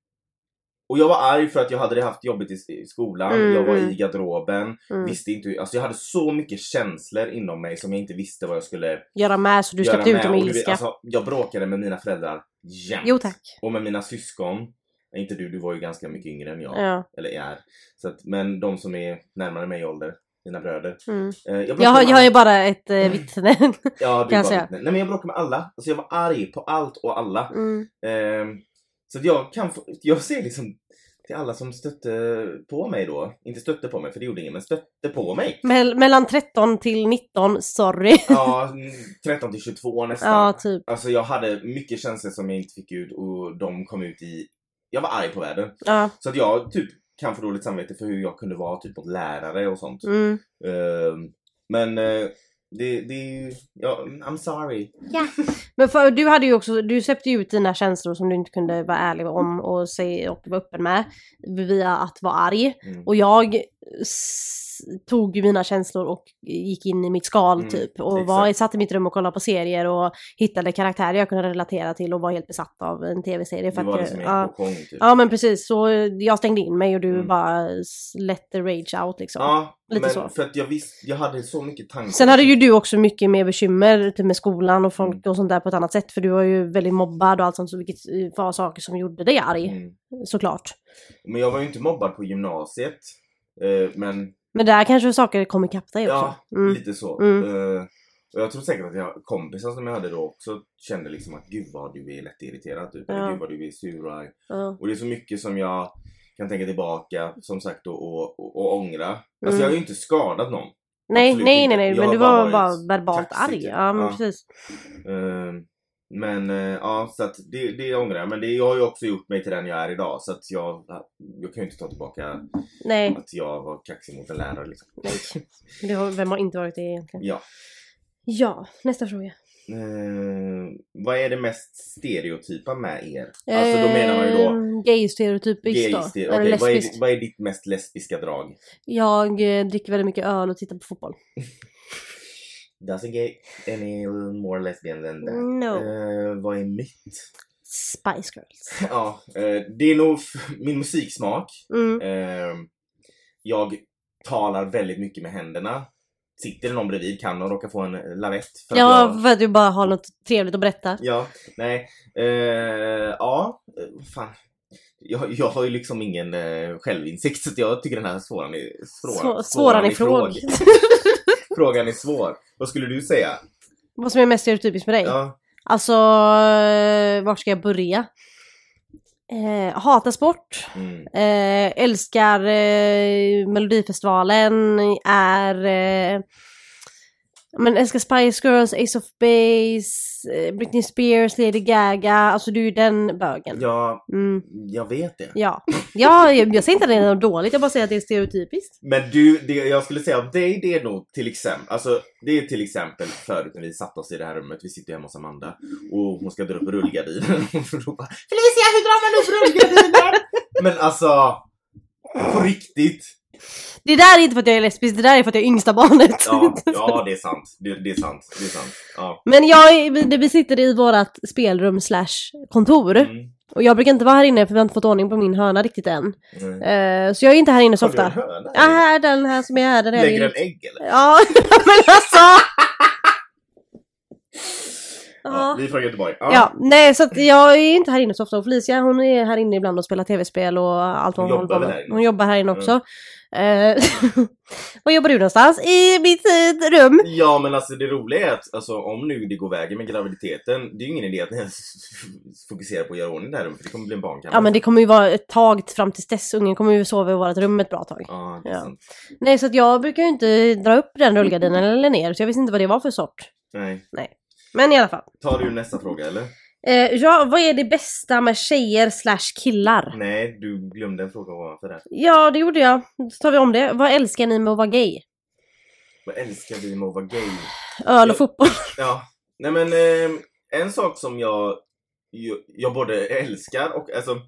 och jag var arg för att jag hade det haft jobbigt i, skolan, Mm, jag var mm. i garderoben, Mm. visste inte, alltså jag hade så mycket känslor inom mig som jag inte visste vad jag skulle Göra med så du släppte ut dem ilska. Alltså, jag bråkade med mina föräldrar jämt. Jo tack. Och med mina syskon. Inte du, du var ju ganska mycket yngre än jag. Ja. Eller är. Så att, men de som är närmare mig i ålder, mina bröder. Mm. Eh, jag, Jag, har, jag ju bara ett eh, vittne. [laughs] Ja, du kan bara vittne. Nej men jag bråkade med alla. Alltså jag var arg på allt och alla. Mm. Ehm, så jag kan få, jag ser liksom till alla som stötte på mig då. Inte stötte på mig för det gjorde ingen, men stötte på mig. Mell- mellan 13 till 19, sorry. Ja, [laughs] mm, 13 till 22 nästan. ja typ. Alltså jag hade mycket känslor som jag inte fick ut och de kom ut i... Jag var arg på världen. Ja. Så att jag typ kan få dåligt samvete för hur jag kunde vara typ mot lärare och sånt. Mm. Ehm, men eh, det, det är ju... Ja, I'm sorry. [laughs] Men för, du hade ju också, du släppte ju ut dina känslor som du inte kunde vara ärlig om och, säga, och vara öppen med via att vara arg. Mm. Och jag tog mina känslor och gick in i mitt skal Mm, typ. Och var, exakt. satt i mitt rum och kollade på serier och hittade karaktärer jag kunde relatera till och var helt besatt av en tv-serie. Du För var liksom jag, en ja, kokong typ. ja men precis, så jag stängde in mig och du Mm. bara let the rage out liksom. Ja, lite men så. för att jag visste, jag hade så mycket tankar. Sen hade ju du också mycket mer bekymmer typ med skolan och folk Mm. och sånt där på ett annat sätt. För du var ju väldigt mobbad och allt sånt, så vilket eh, var saker som gjorde dig arg. Mm. Såklart. Men jag var ju inte mobbad på gymnasiet. Eh, men Men där kanske saker kom ikapp dig också. ja, Mm. lite så. Mm. Eh, och jag tror säkert att jag, kompisar som jag hade då också kände liksom att gud vad du är lättirriterad typ. Eller Ja. gud vad du är sur och. Ja. Och det är så mycket som jag kan tänka tillbaka som sagt och, och, och, och ångra. Alltså Mm. jag har ju inte skadat någon. Nej, Absolut nej, nej, nej, men du var bara verbalt arg. typ. Ja, men Ja. precis. Eh, Men eh, ja, så att det, det ångrar jag. Men det jag har ju också gjort mig till den jag är idag. Så att jag, jag kan ju inte ta tillbaka Nej, att jag var kaxig mot en lärare liksom. nej. Det har, vem har inte varit det egentligen? Ja. Ja, nästa fråga. Eh, vad är det mest stereotypa med er? Alltså då menar man ju då Eh, Gay-stereotypiskt då. gay Eller vad, är, vad är ditt mest lesbiska drag? Jag eh, dricker väldigt mycket öl och tittar på fotboll. [laughs] Doesn't get any more lesbian than that. No. Eh, vad är mitt? Spice Girls. [laughs] Ja, eh, det är nog min musiksmak. Mm. Eh, jag talar väldigt mycket med händerna. Sitter det någon bredvid kan de råka få en lavett. För Ja, jag, för att du bara har något trevligt att berätta. ja, nej. Ja, fan. Jag, jag har ju liksom ingen självinsikt så jag tycker den här svåran är, svår, Svå- svåran i fråg. [laughs] [laughs] Frågan är svår. Vad skulle du säga? Vad som är mest stereotypiskt med dig? Ja, Alltså, eh, vart ska jag börja? Eh, hatar sport. mm. Eh, älskar eh, Melodifestivalen. Är... Men älskar Spice Girls, Ace of Base, eh, Britney Spears, Lady Gaga. Alltså du är ju den bögen. ja, Mm, jag vet det. ja. ja jag, jag säger inte att det är något dåligt, jag bara säger att det är stereotypiskt. Men du, det jag skulle säga av dig, det är nog till exempel, alltså det är till exempel förut när vi satt oss i det här rummet, vi sitter hemma hos Amanda och hon ska dra upp rullgardinen [laughs] och ropar Felicia hur drar man upp rullgardinen? [laughs] Men alltså, på riktigt. Det där är inte för att jag är lesbisk, det där är för att jag är yngsta barnet. Ja, [laughs] ja det är sant. Det, det är sant. Det är sant. Ja. Men jag, vi, sitter i vårat spelrum slash kontor. Mm. Och jag brukar inte vara här inne för vi har inte fått ordning på min hörna riktigt än. Eh, så jag är inte här inne så Har du en ofta. höna? Ja, här, den här som är här. Den är Lägger en ägg eller? Ja, [laughs] men alltså! Ja, Ja. vi är från Göteborg. Ja, nej så att jag är inte här inne så ofta och Felicia hon är här inne ibland och spelar tv-spel och allt vad Hon hon, håller på med. Hon jobbar här inne också. Eh, [laughs] var jobbar du någonstans? I mitt eh, rum? Ja men alltså det roliga är att alltså, om nu det går vägen med graviditeten, det är ju ingen idé att ni ens [laughs] fokuserar på att göra ordning det här rummet för det kommer bli en barnkammare. Ja men det kommer ju vara ett tag fram tills dess. Ungen kommer ju sova i vårt rum ett bra tag. Ja, Ja. Nej så att jag brukar ju inte dra upp den rullgardinen eller ner så jag visste inte vad det var för sort. Nej. Men i alla fall. Tar du nästa fråga eller? Eh, ja, vad är det bästa med tjejer slash killar? Nej, du glömde en fråga ovanför där. Ja, det gjorde jag. Då tar vi om det. Vad älskar ni med att vara gay? Vad älskar vi med att vara gay? Öl och fotboll. [laughs] Ja, nej men eh, en sak som jag, jag, jag både älskar och alltså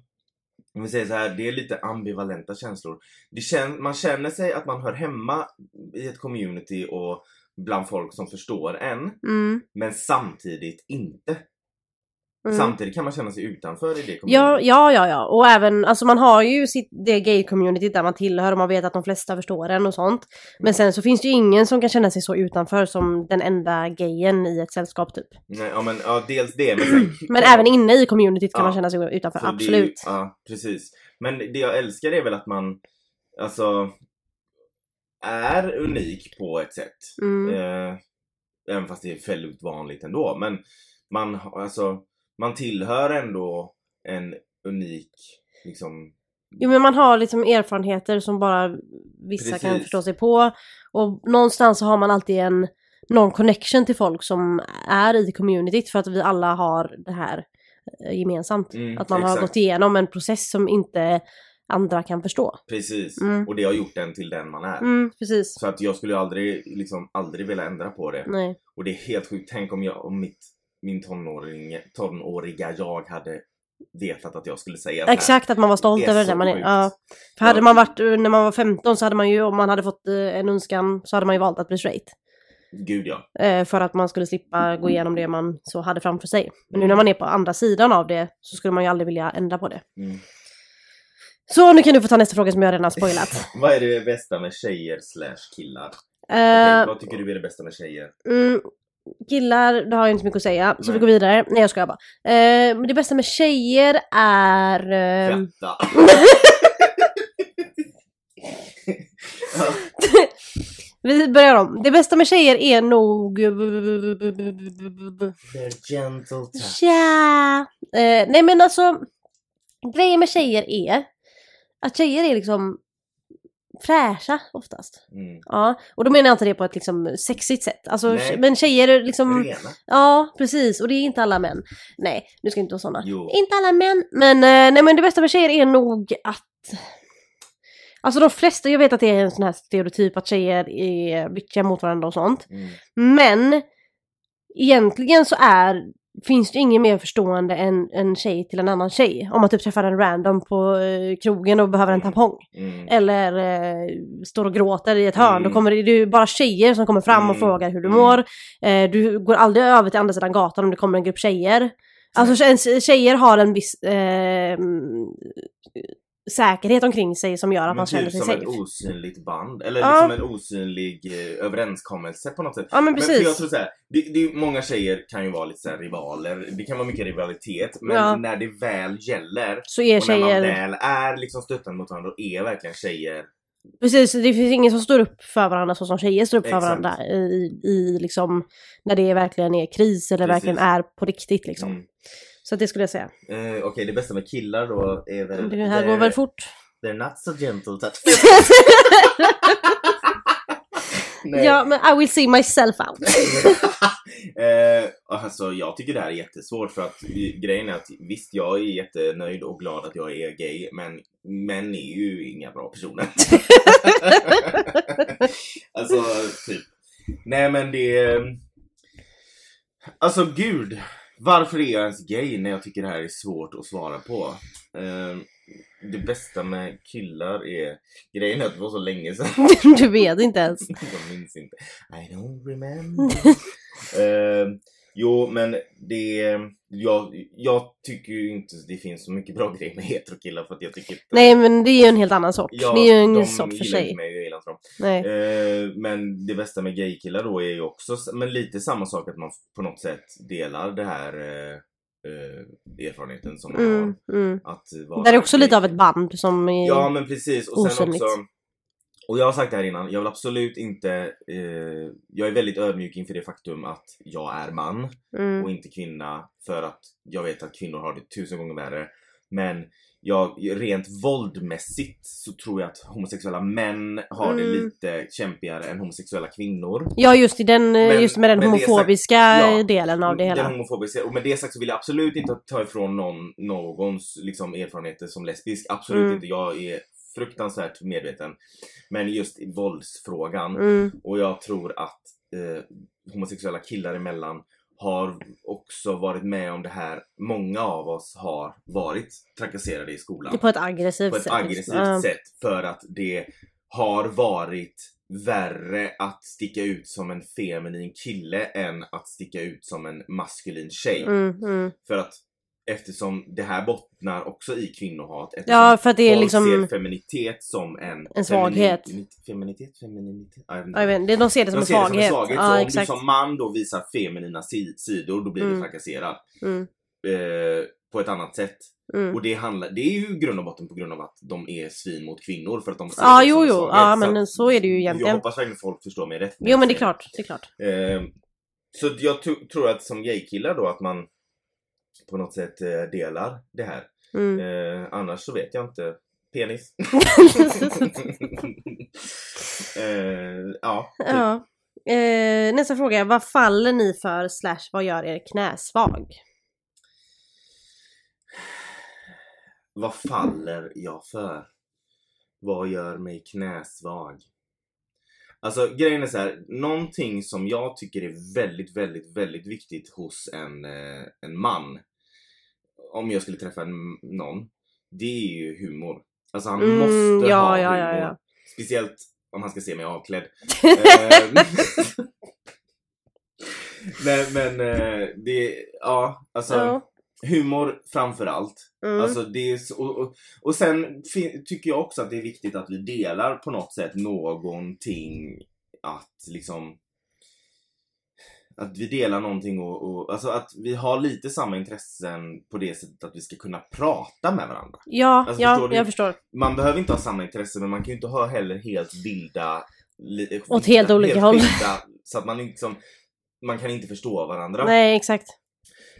om vi säger så här, det är lite ambivalenta känslor. Det kän, man känner sig att man hör hemma i ett community och bland folk som förstår en, Mm, men samtidigt inte. mm. Samtidigt kan man känna sig utanför i det. Ja, ja, ja, ja. Och även, alltså man har ju sitt, det gay-communityt där man tillhör och man vet att de flesta förstår en och sånt. Men sen så finns det ju ingen som kan känna sig så utanför som den enda gayen i ett sällskap typ. Nej, ja, men, ja, dels det, men sen... [clears throat] Men även inne i communityt kan Ja. man känna sig utanför, Så det absolut. ja, precis. Men det jag älskar är väl att man, alltså, är unik på ett sätt. Mm. Eh, även fast det är väldigt vanligt ändå. Men man, har- alltså, man tillhör ändå en unik, liksom, Jo men man har liksom erfarenheter som bara vissa kan Precis. förstå sig på. Och någonstans så har man alltid en någon connection till folk som är i communityt för att vi alla har det här eh, gemensamt. Mm, att man har exakt. gått igenom en process som inte andra kan förstå. precis. Mm. Och det har gjort en till den man är. Mm, precis. Så att jag skulle aldrig, liksom, aldrig vilja ändra på det. Nej. Och det är helt sjukt. Tänk om, jag, om mitt, min tonåring, tonåriga jag hade vetat att jag skulle säga. Exakt, att man var stolt över det man är. Ja. För hade man varit, när man var 15 så hade man ju, om man hade fått eh, en önskan så hade man ju valt att bli straight. Gud ja. Eh, för att man skulle slippa gå igenom det man så hade framför sig. Men nu när man är på andra sidan av det så skulle man ju aldrig vilja ändra på det. Mm. Så nu kan du få ta nästa fråga som jag redan har spoilat. [laughs] Vad är det bästa med tjejer slash killar? Eh, Okej, vad tycker du är det bästa med tjejer? mm, killar, det har jag inte så mycket att säga. Så Nej. vi går vidare. Nej jag skojar bara. Eh, men det bästa med tjejer är... Fetta! [laughs] vi börjar om. Det bästa med tjejer är nog... They're gentle touch. Ja. Eh, nej men alltså, grejen med tjejer är att tjejer är liksom fräscha oftast. Mm. Ja, och då menar jag inte det på ett liksom sexigt sätt. Alltså, Nej. men tjejer är liksom... Rena. Ja, precis. Och det är inte alla män. Nej, nu ska inte vara såna. Jo. Inte alla män. Men, eh, nej, men det bästa med tjejer är nog att... Alltså de flesta, jag vet att det är en sån här stereotyp att tjejer är bitchiga mot varandra och sånt. Mm. Men egentligen så är, finns det ingen mer förstående än en tjej till en annan tjej. Om man typ träffar en random på eh, krogen och behöver en tampong. Mm. Eller eh, står och gråter i ett hörn. Mm. Då kommer det, det är bara tjejer som kommer fram och Mm. frågar hur du Mm. mår. Eh, du går aldrig över till andra sidan gatan om det kommer en grupp tjejer. Alltså tje- tjejer har en viss eh, mm, säkerhet omkring sig som gör att man Men känner typ sig som safe. ett osynligt band, eller Ja. liksom en osynlig eh, överenskommelse på något sätt. Ja men Men för jag precis. tror så här, det, det, många tjejer kan ju vara lite så rivaler, det kan vara mycket rivalitet, men Ja. när det väl gäller Så är och när man tjejer... väl är liksom stöttande mot varandra, då är verkligen tjejer Precis, det finns ingen som står upp för varandra så som tjejer står upp för Exakt. varandra i, i liksom när det verkligen är kris eller Precis. verkligen är på riktigt liksom. Mm. Så det skulle jag säga. Eh, Okej, det bästa med killar då är väl... Det här går väl fort. They're not so gentle touch. [laughs] Ja men I will see myself out. [laughs] eh, alltså jag tycker det här är jättesvårt för att grejen är att visst jag är jättenöjd och glad att jag är gay men män är ju inga bra personer. [laughs] alltså typ. Nej men det... Alltså gud. Varför är jag ens gay när jag tycker det här är svårt att svara på? Eh, det bästa med killar är... Grejen är att det var så länge sedan. [laughs] du vet inte ens. Jag minns inte. I don't remember. [laughs] Eh, jo, men det... Jag, jag tycker ju inte det finns så mycket bra grejer med heterokillar för att jag tycker inte... Nej men det är ju en helt annan sort. Ja, det är ju en sort för sig. mig jag gillar inte dem. Nej. Eh, men det bästa med gaykillar då är ju också, men lite samma sak att man på något sätt delar det här eh, eh, erfarenheten som man Mm, mm. har. Att vara Där är också lite av ett band som är... Ja men precis och sen osynligt. också Och jag har sagt det här innan, jag vill absolut inte eh, Jag är väldigt ödmjuk inför det faktum att jag är man mm. och inte kvinna för att jag vet att kvinnor har det tusen gånger värre Men jag, rent våldmässigt så tror jag att homosexuella män har det Mm. lite kämpigare än homosexuella kvinnor. Ja just, i den, eh, Men- just med den sagt- homofobiska ja, delen av det hela. Den homofobiska. Och med det sagt så vill jag absolut inte ta ifrån någon, någons liksom, erfarenheter som lesbisk. Absolut Mm. inte. Jag är fruktansvärt medveten. Men just i våldsfrågan. Mm. Och jag tror att eh, homosexuella killar emellan har också varit med om det här. Många av oss har varit trakasserade i skolan. På ett aggressivt På ett sätt. aggressivt Ja. sätt. För att det har varit värre att sticka ut som en feminin kille än att sticka ut som en maskulin tjej. Mm, mm. För att eftersom det här bottnar också i kvinnohat. Eftersom Ja, för att det är folk liksom... ser feminitet som en... En svaghet. Feminitet? Feminitet? Femininitet? Ja, jag vet jag inte, de ser det som de en ser det som svaghet. en svaghet. Ja, så om exakt. du som man då visar feminina si- sidor, då blir Mm. du trakasserad. Mm, Eh, på ett annat sätt. mm. Och det, handlar, det är ju grund och botten på grund av att de är svin mot kvinnor för att de ser det jo, som jo. svaghet. Ja, Så men så är det ju Jag egentligen. hoppas verkligen folk förstår mig rätt. Jo jag men det är klart, det är klart. Eh, så jag tro- tror att som gaykillar då att man på något sätt eh, delar det här. Mm. Eh, annars så vet jag inte. Penis. [laughs] [laughs] eh, ja. typ. ja. Eh, nästa fråga, vad faller ni för slash vad gör er knäsvag? Vad faller jag för? Vad gör mig knäsvag? Alltså grejen är så här, någonting som jag tycker är väldigt, väldigt, väldigt viktigt hos en, eh, en man. Om jag skulle träffa en, någon. Det är ju humor. Alltså han Mm, måste ja, ha ja, humor. ja, ja. Speciellt om han ska se mig avklädd. [laughs] Ehm, [laughs] men men eh, det, ja alltså Ja. Humor framför allt. Mm. Alltså det är så, och, och, sen tycker jag också att det är viktigt att vi delar på något sätt någonting att liksom att vi delar någonting och, och alltså att vi har lite samma intressen på det sättet att vi ska kunna prata med varandra. ja, Alltså, ja, förstår jag förstår. Man behöver inte ha samma intresse men man kan ju inte ha heller helt vilda... Li, Åt helt olika håll. skilda, så att man inte som, Man kan inte förstå varandra. Nej, exakt.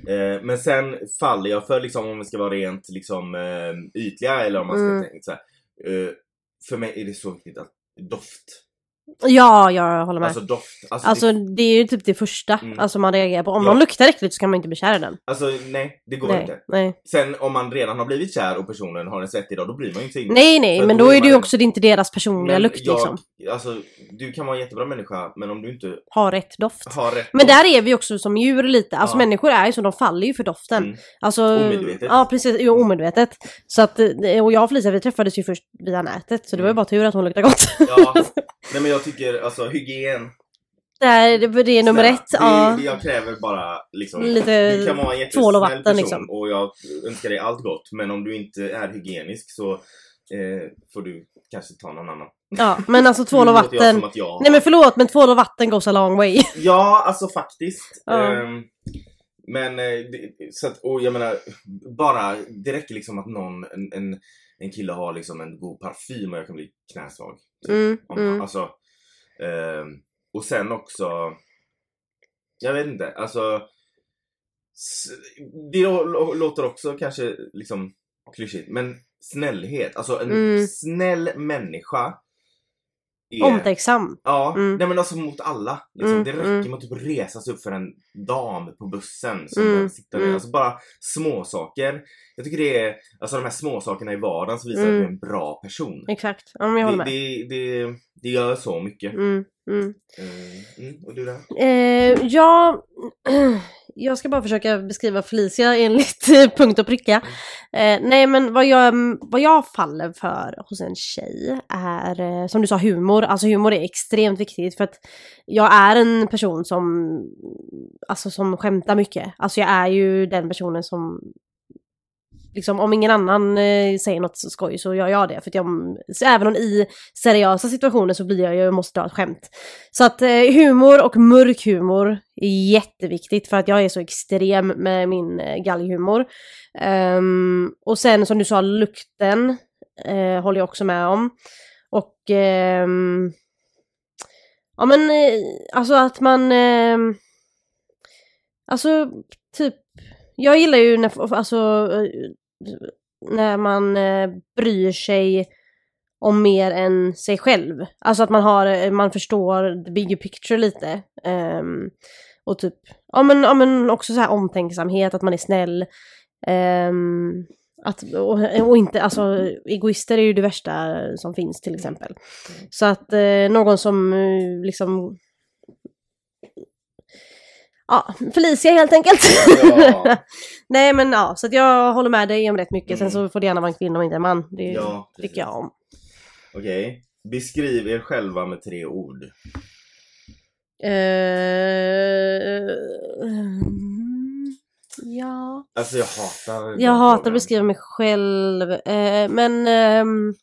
Eh, men sen faller jag för liksom om vi ska vara rent liksom eh, ytliga eller om man ska Mm. tänka så här. Eh, för mig är det så viktigt att doft. Ja, jag håller med. Alltså doft. Alltså, Alltså det, det är ju typ det första Mm. alltså, man reagerar på. Om Ja. någon luktar äckligt så kan man inte bli kär i den. alltså nej, det går Nej, inte. nej. Sen om man redan har blivit kär och personen har en svettig dag, då bryr man ju inte nej, nej, men då då är det ju man- också det inte deras personliga Men lukt jag, liksom. Alltså, du kan vara en jättebra människa, men om du inte Har rätt doft. har rätt Men doft- där är vi också som djur lite, alltså Ja. människor är ju så, de faller ju för doften. Mm. Alltså, Omedvetet. Ja precis, jo, omedvetet. Så att, eh, och jag och Felicia vi träffades ju först via nätet så det var ju Mm. bara tur att hon luktade gott. Ja, [laughs] nej men jag tycker alltså hygien. det, är, det är nummer snälla, ett. Det, ja. Jag kräver bara liksom. Lite du kan vara en tvål och vatten, person liksom. och jag önskar dig allt gott. Men om du inte är hygienisk så eh, får du kanske ta någon annan. Ja, men alltså [laughs] tvål och jag vatten. att jag... Nej men förlåt men tvål och vatten goes a long way. [laughs] Ja, alltså faktiskt. Ja. Ehm, men, eh, det, så att, och jag menar, bara, det räcker liksom att någon, en, en, en kille har liksom en god parfym och jag kan bli knäsvag. Mm, Om, mm. Alltså, ehm, och sen också, jag vet inte, alltså det lå- lå- låter också kanske liksom klyschigt, men snällhet, alltså en Mm. snäll människa är, Omtänksam. Ja, Mm. nej men alltså mot alla. Liksom. Mm, det räcker mm. med att typ resa sig upp för en dam på bussen som Mm, sitter där. mm. Alltså bara små saker. Jag tycker det är, alltså de här små sakerna i vardagen som visar Mm. att du är en bra person. Exakt, ja, men jag håller Det, med. det, det, det gör så mycket. Mm, mm. Eh, mm, och du där? Eh, ja, [clears throat] jag ska bara försöka beskriva Felicia enligt [laughs] punkt och pricka. Eh, nej men vad jag, vad jag faller för hos en tjej är, eh, som du sa, humor. Alltså humor är extremt viktigt för att jag är en person som, alltså som skämtar mycket. Alltså jag är ju den personen som Liksom, om ingen annan eh, säger något skoj så gör jag det. För att jag, så även om i seriösa situationer så blir jag ju, måste dra ett skämt. Så att eh, humor och mörk humor är jätteviktigt för att jag är så extrem med min eh, galghumor. Um, och sen som du sa, lukten eh, håller jag också med om. Och ehm, ja men eh, alltså att man ehm, alltså typ jag gillar ju när, alltså, eh, när man eh, bryr sig om mer än sig själv. Alltså att man har, eh, man förstår the bigger picture lite. Ehm, och typ, ja men, ja men också så här omtänksamhet, att man är snäll. Ehm, att, och, och inte, alltså egoister är ju det värsta som finns till exempel. Så att eh, någon som eh, liksom Ja, Felicia helt enkelt. Ja. [laughs] Nej men ja, så att jag håller med dig om rätt mycket. Sen Mm. så får det gärna vara en kvinna och inte en man. Det Ja, tycker jag om. Okej. Beskriv er själva med tre ord. Eh, mm, ja. Alltså jag hatar Jag hatar att beskriva mig själv. Eh, men ehm,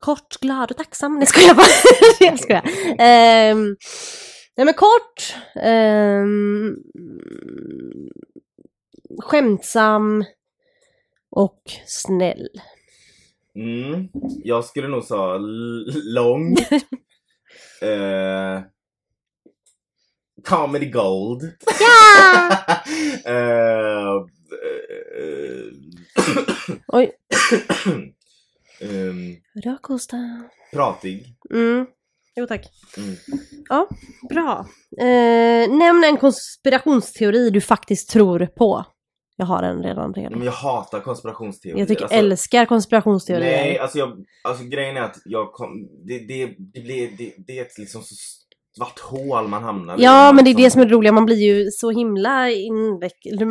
kort, glad och tacksam. Nej skojar bara. [laughs] jag skojar. Um, nej men kort. Um, skämtsam. Och snäll. Mm, jag skulle nog säga lång. [laughs] Eh, comedy gold. Ja! [laughs] Eh, eh, Oj, [coughs] ehm, rödkosta. pratig. Mm. Jo tack. Mm. Ja, bra. Eh, nämn en konspirationsteori du faktiskt tror på. Jag har en redan redan. Men jag hatar konspirationsteorier. Jag tycker Alltså, älskar konspirationsteorier. Nej, alltså, jag, alltså grejen är att jag kom, det, det, det, blir, det, det är ett liksom så svart hål man hamnar. Ja, Man men det är det liksom- som är det roliga, man blir ju så himla invecklad.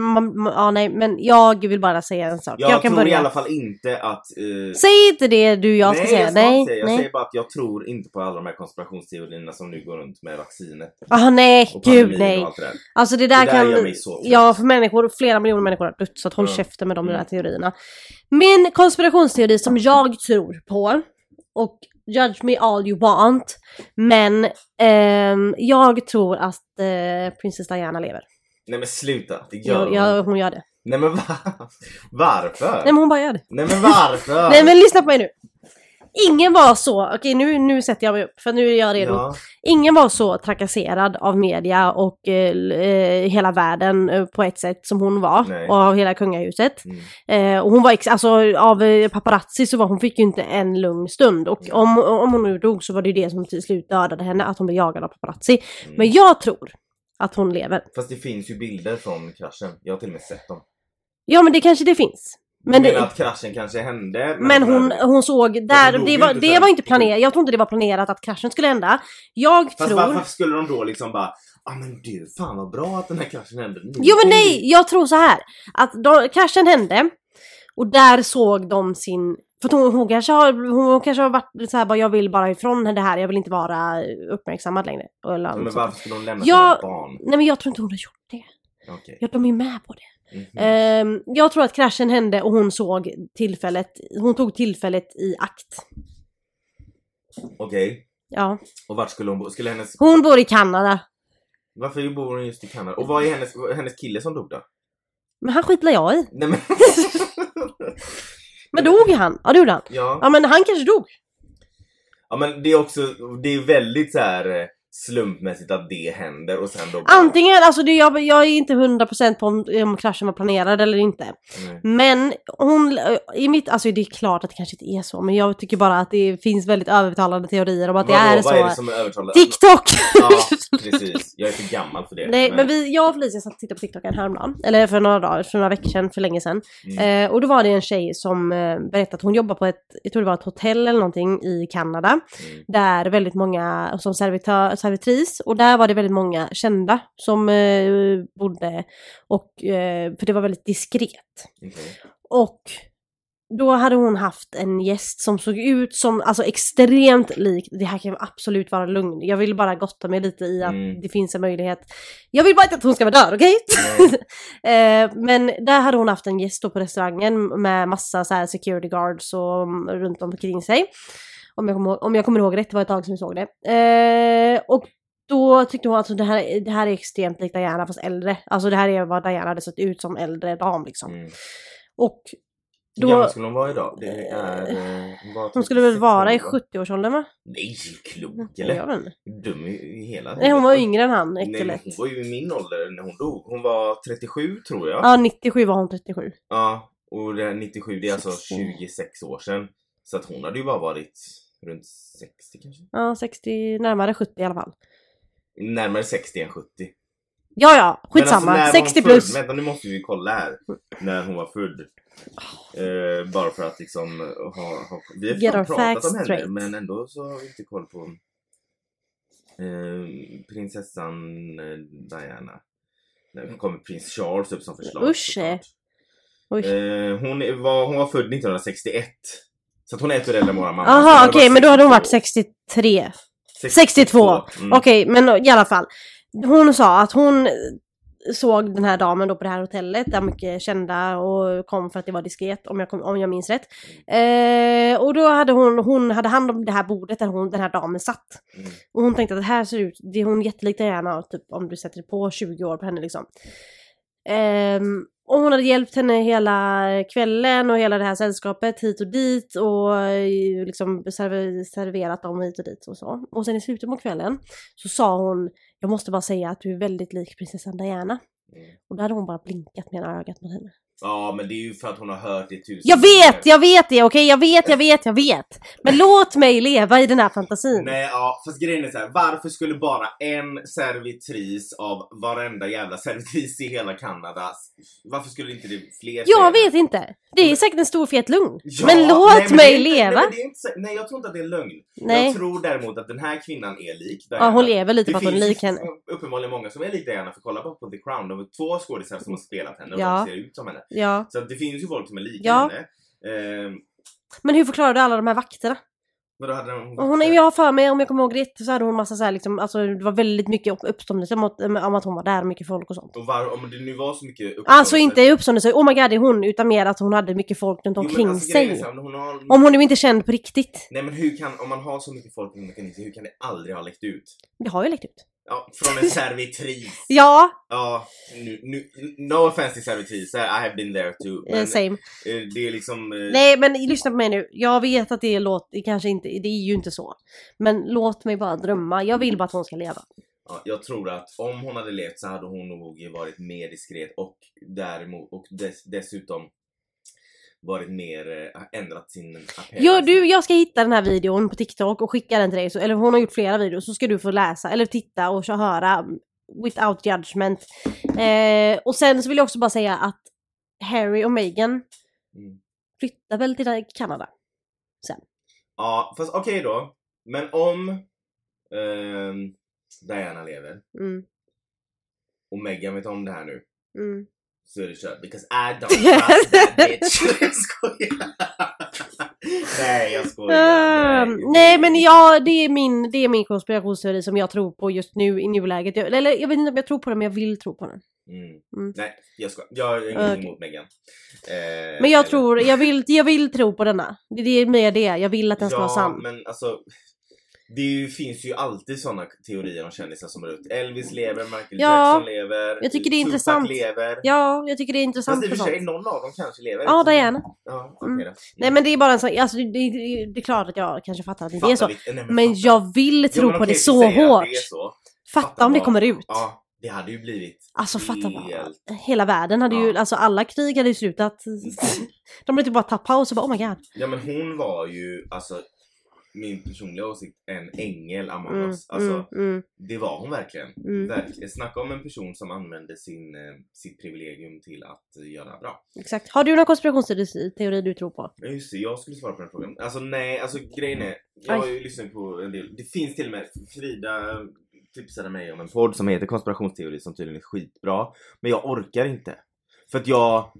Ja, nej, men jag vill bara säga en sak. Jag, Jag, kan tror börja. i alla fall inte att... eh, Säg inte det du jag ska nej, säga. jag ska nej, säga. Jag nej. säger bara att jag tror inte på alla de här konspirationsteorierna som nu går runt med vaccinet. Ah, nej, gud nej. det. Alltså det där Det där gör kan... mig så trött. ja, för människor, flera miljoner människor har dött så att håll Ja. käften med de där Mm. teorierna. Min konspirationsteori som jag tror på, och judge me all you want, men ehm, jag tror att eh, Princess Diana lever. Nej men sluta, det gör hon. jag, hon gör det. Nej men va? [laughs] Varför? Nej men hon bara gör det. Nej men varför? [laughs] Nej men lyssna på mig nu. Ingen var så, okej nu, nu sätter jag mig upp för nu är jag redo. Ja. Ingen var så trakasserad av media och eh, eh, hela världen eh, på ett sätt som hon var. Nej. Och av hela kungahuset. Mm. Eh, och hon var, ex- alltså av eh, paparazzi så var hon fick ju inte en lugn stund. Och om, om hon nu dog så var det ju det som till slut dödade henne, att hon blev jagad av paparazzi. Mm. Men jag tror att hon lever. Fast det finns ju bilder från kraschen. Jag har till och med sett dem. Ja men det kanske det finns. Men Men, du menar det, att kraschen kanske hände? men hon, hon såg där, dog det var, det var inte planerat, jag tror inte det var planerat att kraschen skulle hända. Jag Fast tror... varför skulle de då liksom bara ah, men du, fan vad bra att den här kraschen hände nu. Jo men nej, jag tror så här. Att de, kraschen hände och där såg de sin... För hon, hon, kanske har, hon kanske har varit så här bara jag vill bara ifrån det här, jag vill inte vara uppmärksammad längre. Eller Ja, Men varför skulle de lämna Ja. sina barn? Nej men jag tror inte hon har gjort det. Okej. Ja, de är med på det. Mhm. Ehm, jag tror att kraschen hände och hon såg tillfället, hon tog tillfället i akt. Okej. Ja. Och vart skulle hon bo? Skulle hennes... Hon bor i Kanada. Varför bor hon just i Kanada? Och vad är hennes, hennes kille som dog då? Men han skitlar jag i. Nej men... [laughs] Men dog han? Ja det gjorde han. ja. Ja men han kanske dog. ja men det är också, det är väldigt så här eh, slumpmässigt att det händer och sen då bara- Antingen, alltså det, jag, jag är inte 100% på om, om kraschen var planerad eller inte. Nej. Men hon, i mitt, alltså det är klart att det kanske inte är så, men jag tycker bara att det finns väldigt övertalande teorier om att det Vadå, är vad så. är det som är övertalande? TikTok! Ja, [laughs] precis. Jag är för gammal för det. Nej men vi, jag och Felicia satt och tittade på TikTok en häromdagen, eller för några dagar, för några veckor sedan, för länge sedan. Mm. Eh, och då var det en tjej som eh, berättade att hon jobbar på ett, jag tror det var ett hotell eller någonting i Kanada. Mm. Där väldigt många, som servitör, servitris, och där var det väldigt många kända som eh, bodde. Och, eh, för det var väldigt diskret. Okej. Och då hade hon haft en gäst som såg ut som, alltså extremt lik, det här kan absolut vara lugn. Jag vill bara gotta mig lite i att Mm. det finns en möjlighet. Jag vill bara inte att hon ska vara död, okej? Nej. [laughs] Eh, men där hade hon haft en gäst då på restaurangen med massa så security guards och mm, runt omkring sig. Om jag kommer ihåg, om jag kommer ihåg rätt, det var ett tag sedan vi såg det. Eh, och då tyckte hon att alltså, det, här, det här är extremt likt Diana fast äldre. Alltså det här är vad Diana hade sett ut som äldre dam liksom. Mm. Och Hur då, gammal skulle hon vara idag? Det är... eh, Hon, var hon skulle väl 36 vara i år, va? 70-årsåldern va? Nej, klok eller? Dum i hela Nej hon var yngre än han, Nej, men äcklet. hon var ju i min ålder när hon dog. Hon var 37 tror jag. Ja 97 var hon 37. Ja, och det här 97 det är alltså 26 år sedan. Så att hon hade ju bara varit runt 60 kanske? Ja 60, närmare 70 i alla fall. Närmare 60 än 70. Ja ja, skitsamma. Men alltså, när var 60 hon plus. Vänta nu måste vi kolla här. När hon var född. Eh, bara för att liksom ha, ha Vi har Get pratat om henne straight. men ändå så har vi inte koll på eh, prinsessan eh, Diana. Nu kommer prins Charles upp som förslag. Usch. Oj. Eh, hon, var, hon var född 1961. Så att hon är ett år äldre än våra mamma. Jaha okej var men då hade hon varit 62. 63. 62. Mm. Okej men i alla fall. Hon sa att hon såg den här damen då på det här hotellet där mycket kända och kom för att det var diskret om jag, kom, om jag minns rätt. Eh, och då hade hon, hon hade hand om det här bordet där hon, den här damen satt. Mm. Och hon tänkte att det här ser ut, det är hon jättelikt Diana typ om du sätter på 20 år på henne liksom. Ehm, och hon hade hjälpt henne hela kvällen och hela det här sällskapet hit och dit och eh, liksom server, serverat dem hit och dit och så. Och sen i slutet på kvällen så sa hon, jag måste bara säga att du är väldigt lik prinsessan Diana. Mm. Och då hade hon bara blinkat med ena ögat mot henne. Ja men det är ju för att hon har hört det tusen Jag vet, jag vet det, okej? Jag vet, jag vet, jag vet. Men låt mig leva i den här fantasin. Nej ja, fast grejen är så här, varför skulle bara en servitris av varenda jävla servitris i hela Kanada, varför skulle inte det fler Jag vet inte. Det är säkert en stor fet lugn. Ja, men låt nej, men mig det inte- leva. Nej, det inte, nej jag tror inte att det är lögn. Nej. Jag tror däremot att den här kvinnan är lik Ja, hon lever lite Det på att hon är finns lik henne. uppenbarligen många som är lik Diana, för kolla bara på The Crown, de är två skådisar som har spelat henne och Ja. de ser ut som henne. Ja. Så att det finns ju folk som är lika Ja. henne. Ehm, Men hur förklarar du alla de här vakterna? men då hade de... Hon, jag har för mig, om jag kommer ihåg rätt, så hade hon massa så här liksom, alltså det var väldigt mycket uppståndelse om, att- om att hon var där, mycket folk och sånt. Och var, om det nu var så mycket Alltså uppståndelse- inte uppståndelse, oh my god det är hon, utan mer att hon hade mycket folk runt Jo, omkring alltså, grejen är sig. så hon har... Om hon nu inte är känd på riktigt. Nej men hur kan, om man har så mycket folk runt omkring sig, hur kan det aldrig ha läckt ut? Det har ju läckt ut. Ja, från en servitris. [laughs] Ja, Ja, nu, nu, no offense till servitriser, I have been there too. eh, Men same. eh, det är liksom... eh, Nej men lyssna på mig nu. Jag vet att det låter kanske inte, det är ju inte så. Men låt mig bara drömma. Jag vill bara att hon ska leva. Ja, jag tror att om hon hade levt så hade hon nog varit mer diskret och däremot och dess, dessutom varit mer, eh, ändrat sin appearance. Ja, du, jag ska hitta den här videon på TikTok och skicka den till dig. Så, eller hon har gjort flera videos, så ska du få läsa eller titta och höra without judgment. Eh, och sen så vill jag också bara säga att Harry och Meghan Mm. flyttar väl till Kanada. Ja, fast okej då. Men om ehm, Diana lever Mm, och Meghan vet om det här nu mm. Så är det kört. Because I don't trust that bitch. [laughs] jag skojar. [laughs] Nej jag skojar. Ehm, nej men ja, det är, min, det är min konspirationsteori som jag tror på just nu i nuläget. Jag, eller jag vet inte om jag tror på den men jag vill tro på den. Mm. Mm. Nej, jag skojar. Jag har ingenting Okej. emot Meghan. Eh, Men jag eller- tror, jag vill, jag vill tro på denna. Det det är mer det, jag vill att den ska ja, vara sann. men alltså det är ju, finns ju alltid såna teorier om kändisar som har ut. Elvis lever, Michael Ja, Jackson lever, jag tycker det är Tupac intressant. lever. Ja, jag tycker det är Fast intressant i och för sig, någon av dem kanske lever. Ja, Diana. Ja, okej Mm. Nej men det är bara en sån, alltså det, det, det är klart att jag kanske fattar att det inte är så. Vi- nej, Men fattar. jag vill tro men på okej, det så hårt. det är så. Fatta om det kommer ut. Ja, det hade ju blivit Alltså fatta helt... Hela världen hade ju, Ja. alltså alla krig hade ju slutat. [laughs] De hade typ bara tagit paus och bara oh my god. Ja men hon var ju, alltså min personliga åsikt, en ängel among Mm. Alltså, mm, mm, det var hon verkligen. mm. verkligen. Snacka om en person som använde sin, eh, sitt privilegium till att göra bra. Exakt. Har du någon konspirationsteori du tror på? Just det, jag skulle svara på den frågan. Alltså nej, alltså grejen är, jag har ju lyssnat på en del, det finns till och med, Frida tipsade mig om en podd som heter konspirationsteori som tydligen är skitbra. Men jag orkar inte. För att jag,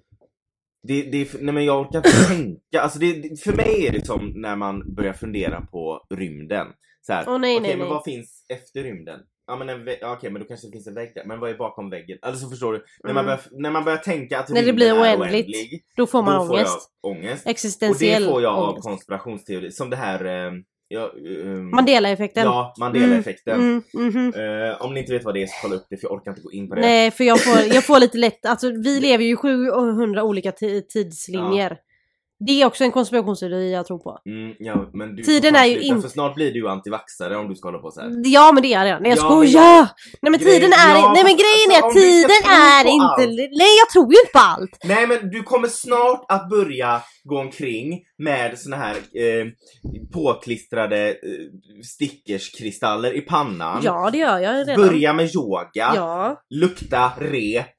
det, det, nej men jag orkar inte [clears throat] tänka, alltså det, för mig är det som när man börjar fundera på rymden. Så här, Åh, nej, okej nej, men nej. vad finns efter rymden? Ja men en okej men då kanske det finns en vägg där, men vad är bakom väggen? Alltså förstår du? När, man Mm. börjar, när man börjar tänka att När det blir oändligt, oändlig, Då får man då får ångest. jag ångest. Och Existentiell det får jag av ångest. konspirationsteori, som det här... Eh, ja, ehm, Mandela-effekten. Ja, Mandela-effekten. Mm, mhm. Eh, om ni inte vet vad det är så kolla upp det för jag orkar inte gå in på det. Nej, för jag får, jag får [laughs] lite lätt, alltså vi lever ju i 700 olika ti- tidslinjer. Det är också en konspirationsteori jag tror på. Mm, ja, men du Tiden är ju sluta, in- För snart blir du antivaxare om du ska hålla på så här. Ja men det är det. Nej jag Ja, skojar! men jag- Nej men Grejen- tiden är, ja, nej men grejen är alltså, att om vi ska tiden är inte, allt. nej jag tror ju inte på allt! Nej men du kommer snart att börja gå omkring med såna här eh, påklistrade eh, stickerskristaller i pannan. Ja det gör jag redan. Börja med yoga. Ja. lukta rep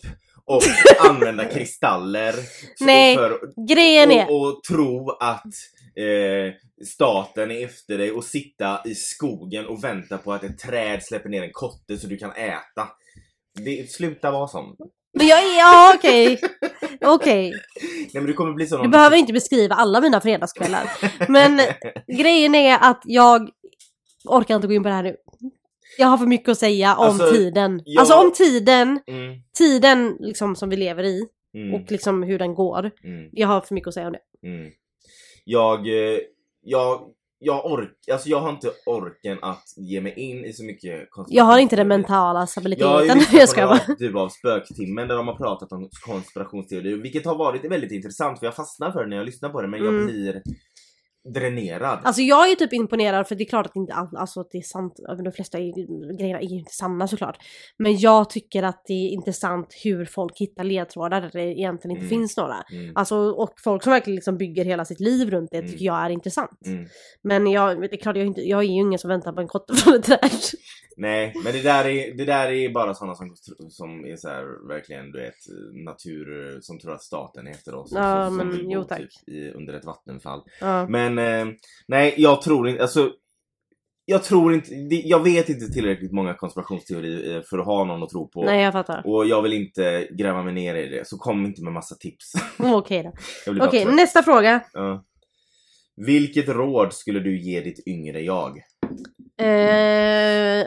och använda kristaller. [laughs] Nej, för, Grejen är, och, och tro att eh, staten är efter dig och sitta i skogen och vänta på att ett träd släpper ner en kotte så du kan äta. Det, sluta vara sån. men jag är, ja okej. Okej, [laughs] Nej men du kommer bli sån du behöver inte beskriva alla mina fredagskvällar. Men [laughs] grejen är att jag orkar inte gå in på det här nu. Jag har för mycket att säga om Alltså, tiden. jag- Alltså om tiden, Mm, tiden liksom som vi lever i mm, och liksom hur den går. mm, Jag har för mycket att säga om det. mm. Jag, eh, jag, jag ork, alltså jag har inte orken att ge mig in i så mycket Jag har inte den mentala Jag stabiliteten. [laughs] Jag på ska några bara. avsnitt av Spöktimmen där de har pratat om konspirationsteorier, vilket har varit väldigt intressant för jag fastnar för det när jag lyssnar på det men jag Mm. blir dränerad. Alltså jag är typ imponerad för det är klart att inte all, alltså att det är sant, de flesta grejerna är ju inte sanna såklart. Men jag tycker att det är intressant hur folk hittar ledtrådar där det egentligen inte Mm. finns några. Mm, Alltså och folk som verkligen liksom bygger hela sitt liv runt det Mm. tycker jag är intressant. mm. Men jag, det är klart jag är, inte, jag är ju ingen som väntar på en kotte från ett träd. Nej, men det där är, det där är bara sådana som, som är så här, verkligen du vet natur som tror att staten är efter oss. Ja, som, men som jo, tack. typ i, under ett vattenfall. Ja. Men eh, nej, jag tror inte, alltså jag tror inte, jag vet inte tillräckligt många konspirationsteorier eh, för att ha någon att tro på. Nej jag fattar. Och jag vill inte gräva mig ner i det, så kom inte med massa tips. [laughs] Okej då. Blir bara Okej trött. nästa fråga. Ja. Vilket råd skulle du ge ditt yngre jag? Eh,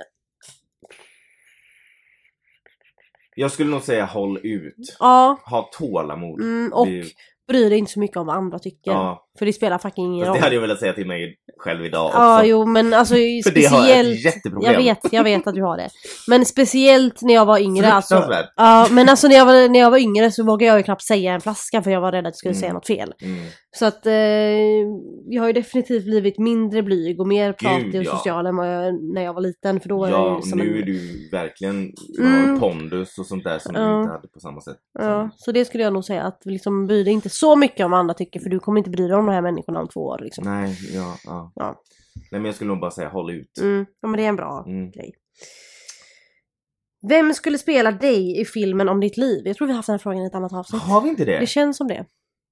Jag skulle nog säga håll ut. ja. Ha tålamod. Mm, och Det- bry dig inte så mycket om vad andra tycker. Ja. För det spelar fucking ingen roll. det hade jag velat säga till mig själv idag också. Ja, jo men alltså [laughs] För det har jag speciellt... ett jätteproblem. Jag vet, jag vet att du har det. Men speciellt när jag var yngre alltså. Ja, men alltså när jag, var, när jag var yngre så vågade jag ju knappt säga en flaska för jag var rädd att jag skulle Mm. säga något fel. Mm. Så att eh, jag har ju definitivt blivit mindre blyg och mer pratig och ja. social än vad jag, när jag var liten. För då var jag Ja, som nu en... är du verkligen Mm. pondus och sånt där som du Ja. inte hade på samma sätt. Ja, så det skulle jag nog säga att liksom bry dig inte så mycket om vad andra tycker för du kommer inte bry dig om de här människorna om två år liksom. Nej, ja, ja. Ja. Nej men jag skulle nog bara säga håll ut. Mm, ja men det är en bra Mm. grej. Vem skulle spela dig i filmen om ditt liv? Jag tror vi har haft den här frågan i ett annat avsnitt. Har vi inte det? Det känns som det.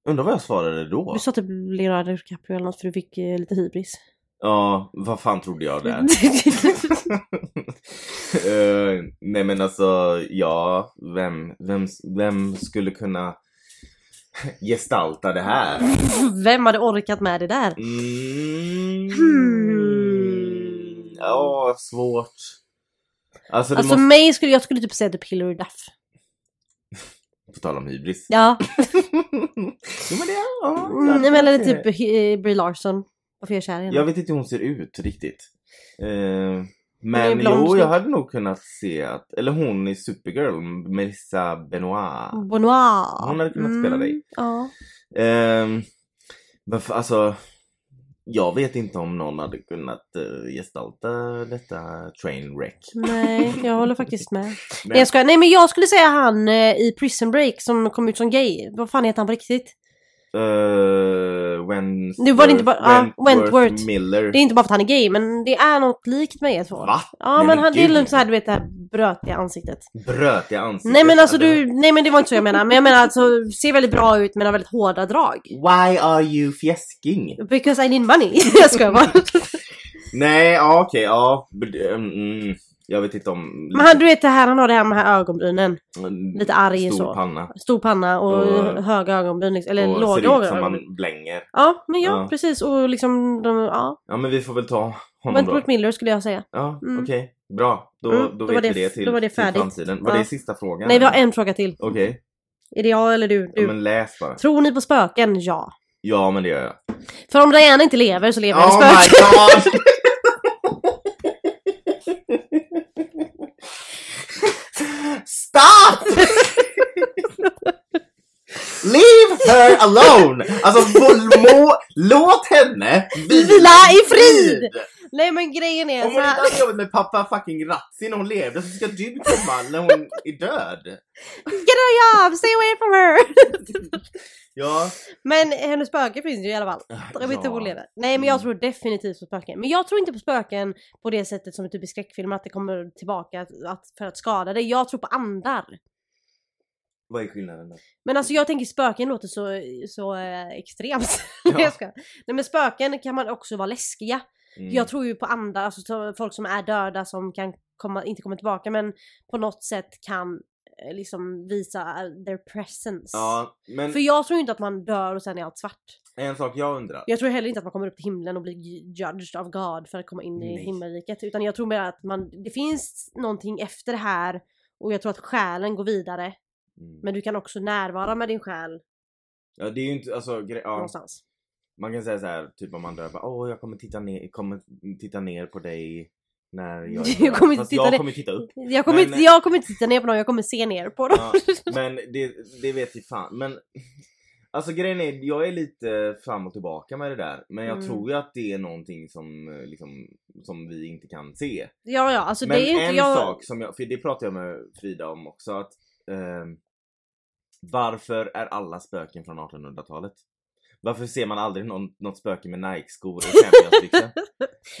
Undrar vad jag svarade då? Du sa typ Leonardo DiCaprio eller något för du fick eh, lite hybris. Ja, vad fan trodde jag där? [laughs] [laughs] Eh, nej men alltså, ja, vem, vem, vem skulle kunna [laughs] gestalta det här? Vem hade orkat med det där? Mm. Hmm. Ja, svårt. Alltså Alltså måste... mig skulle, jag skulle typ säga typ Hillary Duff. [laughs] På tal om hybris. Ja, [laughs] jo men det, ja. mm, eller typ eh, Brie Larson. Varför är jag kär i henne? Jag vet inte hur hon ser ut riktigt. Är men jo, jag hade nog kunnat se att, eller hon i Supergirl, Melissa Benoit. Bonoir. Hon hade kunnat spela dig. Ja. Ehm, varför, alltså, jag vet inte om någon hade kunnat uh, gestalta detta trainwreck. Nej, jag håller [laughs] faktiskt med. Nej, jag skojar. Nej men jag skulle säga han eh, i Prison Break som kom ut som gay. Vad fan heter han på riktigt? Uh, Wentworth, Nu var det inte bara- ja, Wentworth. Miller. Det är inte bara för att han är gay men det är något likt med er två. Va? Ja men men han, det är gud. lite så här du vet det här brötiga ansiktet. Bröt i ansiktet. Nej men alltså du, nej men det var inte så jag menar. Men jag menar alltså ser väldigt bra ut men har väldigt hårda drag. Why are you fjäsking? Because I need money. [laughs] jag skojar bara. [laughs] Nej, ja okej, ja. b- Mm, jag vet inte om... Men han, du vet det här, han har det här med här ögonbrynen. Mm, lite arg Stor så. panna. Stor panna och, Och- höga ögonbryn. Liksom, eller och låga ut som ögonbryn. man blänger. Ja men ja, Ja. precis och liksom de, ja. Ja men vi får väl ta honom då. Wentworth Miller skulle jag säga. Ja, Mm. okej. Bra. Då, Mm, då då vet det- vi det till, då var det till färdigt. framtiden. Var Ja. det sista frågan? Nej vi har en fråga till. Okej. Är det jag eller du? Ja, du. men läs bara. Tror ni på spöken? Ja. Ja men det gör jag. För om Diana inte lever så lever Oh det my spöken. [laughs] god! Stop! Leave her alone! Alltså må, må, låt henne Vila i frid! Nej men grejen är Om så hon inte här. hade jobbat med pappa fucking Razzi när hon levde så ska du komma när hon är död. Get a job! Stay away from her! [laughs] Ja. Men hennes spöke finns ju i alla fall. Jag vet inte hon lever. Nej men jag Mm. tror definitivt på spöken. Men jag tror inte på spöken på det sättet som typ i skräckfilmer att det kommer tillbaka att, att, för att skada dig. Jag tror på andar. Vad är skillnaden då? Men alltså jag tänker spöken låter så, så eh, extremt. [laughs] Ja. Nej men spöken kan man också vara läskiga. Mm. Jag tror ju på andar, alltså så- folk som är döda som kan komma, inte kommer tillbaka men på något sätt kan eh, liksom visa eh, their presence. Ja, men För jag tror inte att man dör och sen är allt svart. en sak jag undrar. Jag tror heller inte att man kommer upp till himlen och blir judged of God för att komma in i Nej. himmelriket. Utan jag tror mer att man, det finns någonting efter det här och jag tror att själen går vidare. Mm. Men du kan också närvara med din själ Ja, det är ju inte, alltså, ja, någonstans. Man kan säga så här, typ om man bara, åh jag kommer titta ner, kommer titta ner på dig när [laughs] jag Jag död." kommer inte titta jag kommer titta upp. Jag kommer, Men- inte, jag kommer inte titta ner på någon, jag kommer se ner på dem. Ja, men det, det vet vi fan. Men [laughs] alltså grejen är, jag är lite fram och tillbaka med det där. Men jag Mm. tror ju att det är någonting som, eh, liksom, som vi inte kan se. Ja, ja, alltså Men det är ju en inte jag... sak som jag, för det pratade jag med Frida om också, att ehm, varför är alla spöken från 1800-talet? Varför ser man aldrig någon, något spöke med Nike-skor och Champions-byxor?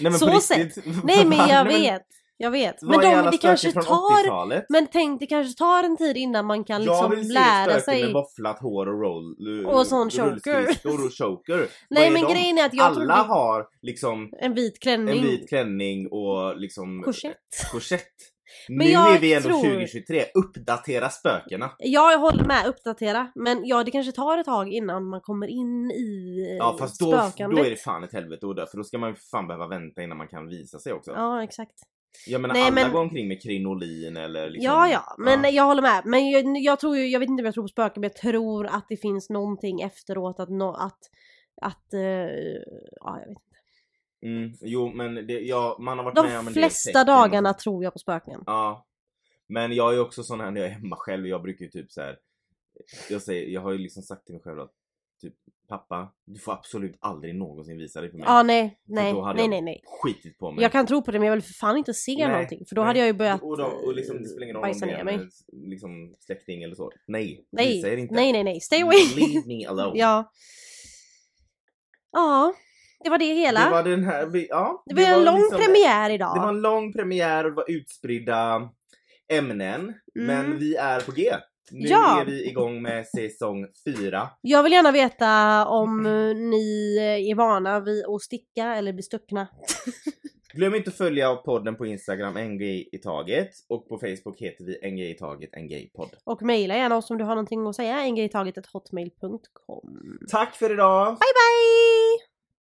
[laughs] Nej Så på riktigt. [laughs] Nej men jag vet, jag vet. Men Vad de, det kanske tar... 80-talet? Men tänk, det kanske tar en tid innan man kan jag liksom vill se lära spöken sig. med våfflat hår och roll... Och sån choker. och choker. Nej men de? grejen är att jag Alla har liksom En vit klänning. en vit klänning och liksom Korsett. korsett. Men nu är vi ändå tror- 2023, uppdatera spökena. Ja, jag håller med, uppdatera. Men ja, det kanske tar ett tag innan man kommer in i Ja fast då, spökandet. då är det fan ett helvete att dö för då ska man ju fan behöva vänta innan man kan visa sig också. Ja, exakt. Jag menar Nej, alla men- går omkring med krinolin eller liksom... Ja, ja, men jag håller med. Men jag, jag tror ju, jag vet inte om jag tror på spöken, men jag tror att det finns någonting efteråt att, nå att, att, eh, ja jag vet inte. Mm, jo men det, ja, man har varit med om De en del flesta tecken. dagarna tror jag på spöken. Ja. Men jag är också sån här när jag är hemma själv, jag brukar ju typ så här. Jag säger, jag har ju liksom sagt till mig själv att typ pappa, du får absolut aldrig någonsin visa dig för mig. Ja, nej, nej, då hade nej, jag nej, nej. Skitit på mig. Jag kan tro på det men jag vill för fan inte se Nej, någonting för då nej. hade jag ju börjat och, då, och liksom, det spelar ingen roll bajsa ner mig. liksom, släkting eller så. Nej, Nej, visa er inte. nej, nej, nej, stay away! Leave me alone. [laughs] ja. Ja, det var det hela. Det var den här, vi- ja. Det var en lång liksom- premiär idag. Det var en lång premiär och det var utspridda ämnen. Men vi är på G. Nu Mm. Ja. är vi igång med säsong 4. Jag vill gärna veta om ni är vana vid att sticka eller bli stuckna. [laughs] Glöm inte att följa podden på Instagram, en grej i taget. Och på Facebook heter vi en grej i taget, en gaypodd. Och mejla gärna oss om du har någonting att säga. En grej i taget hotmail.com. Tack för idag! Bye bye!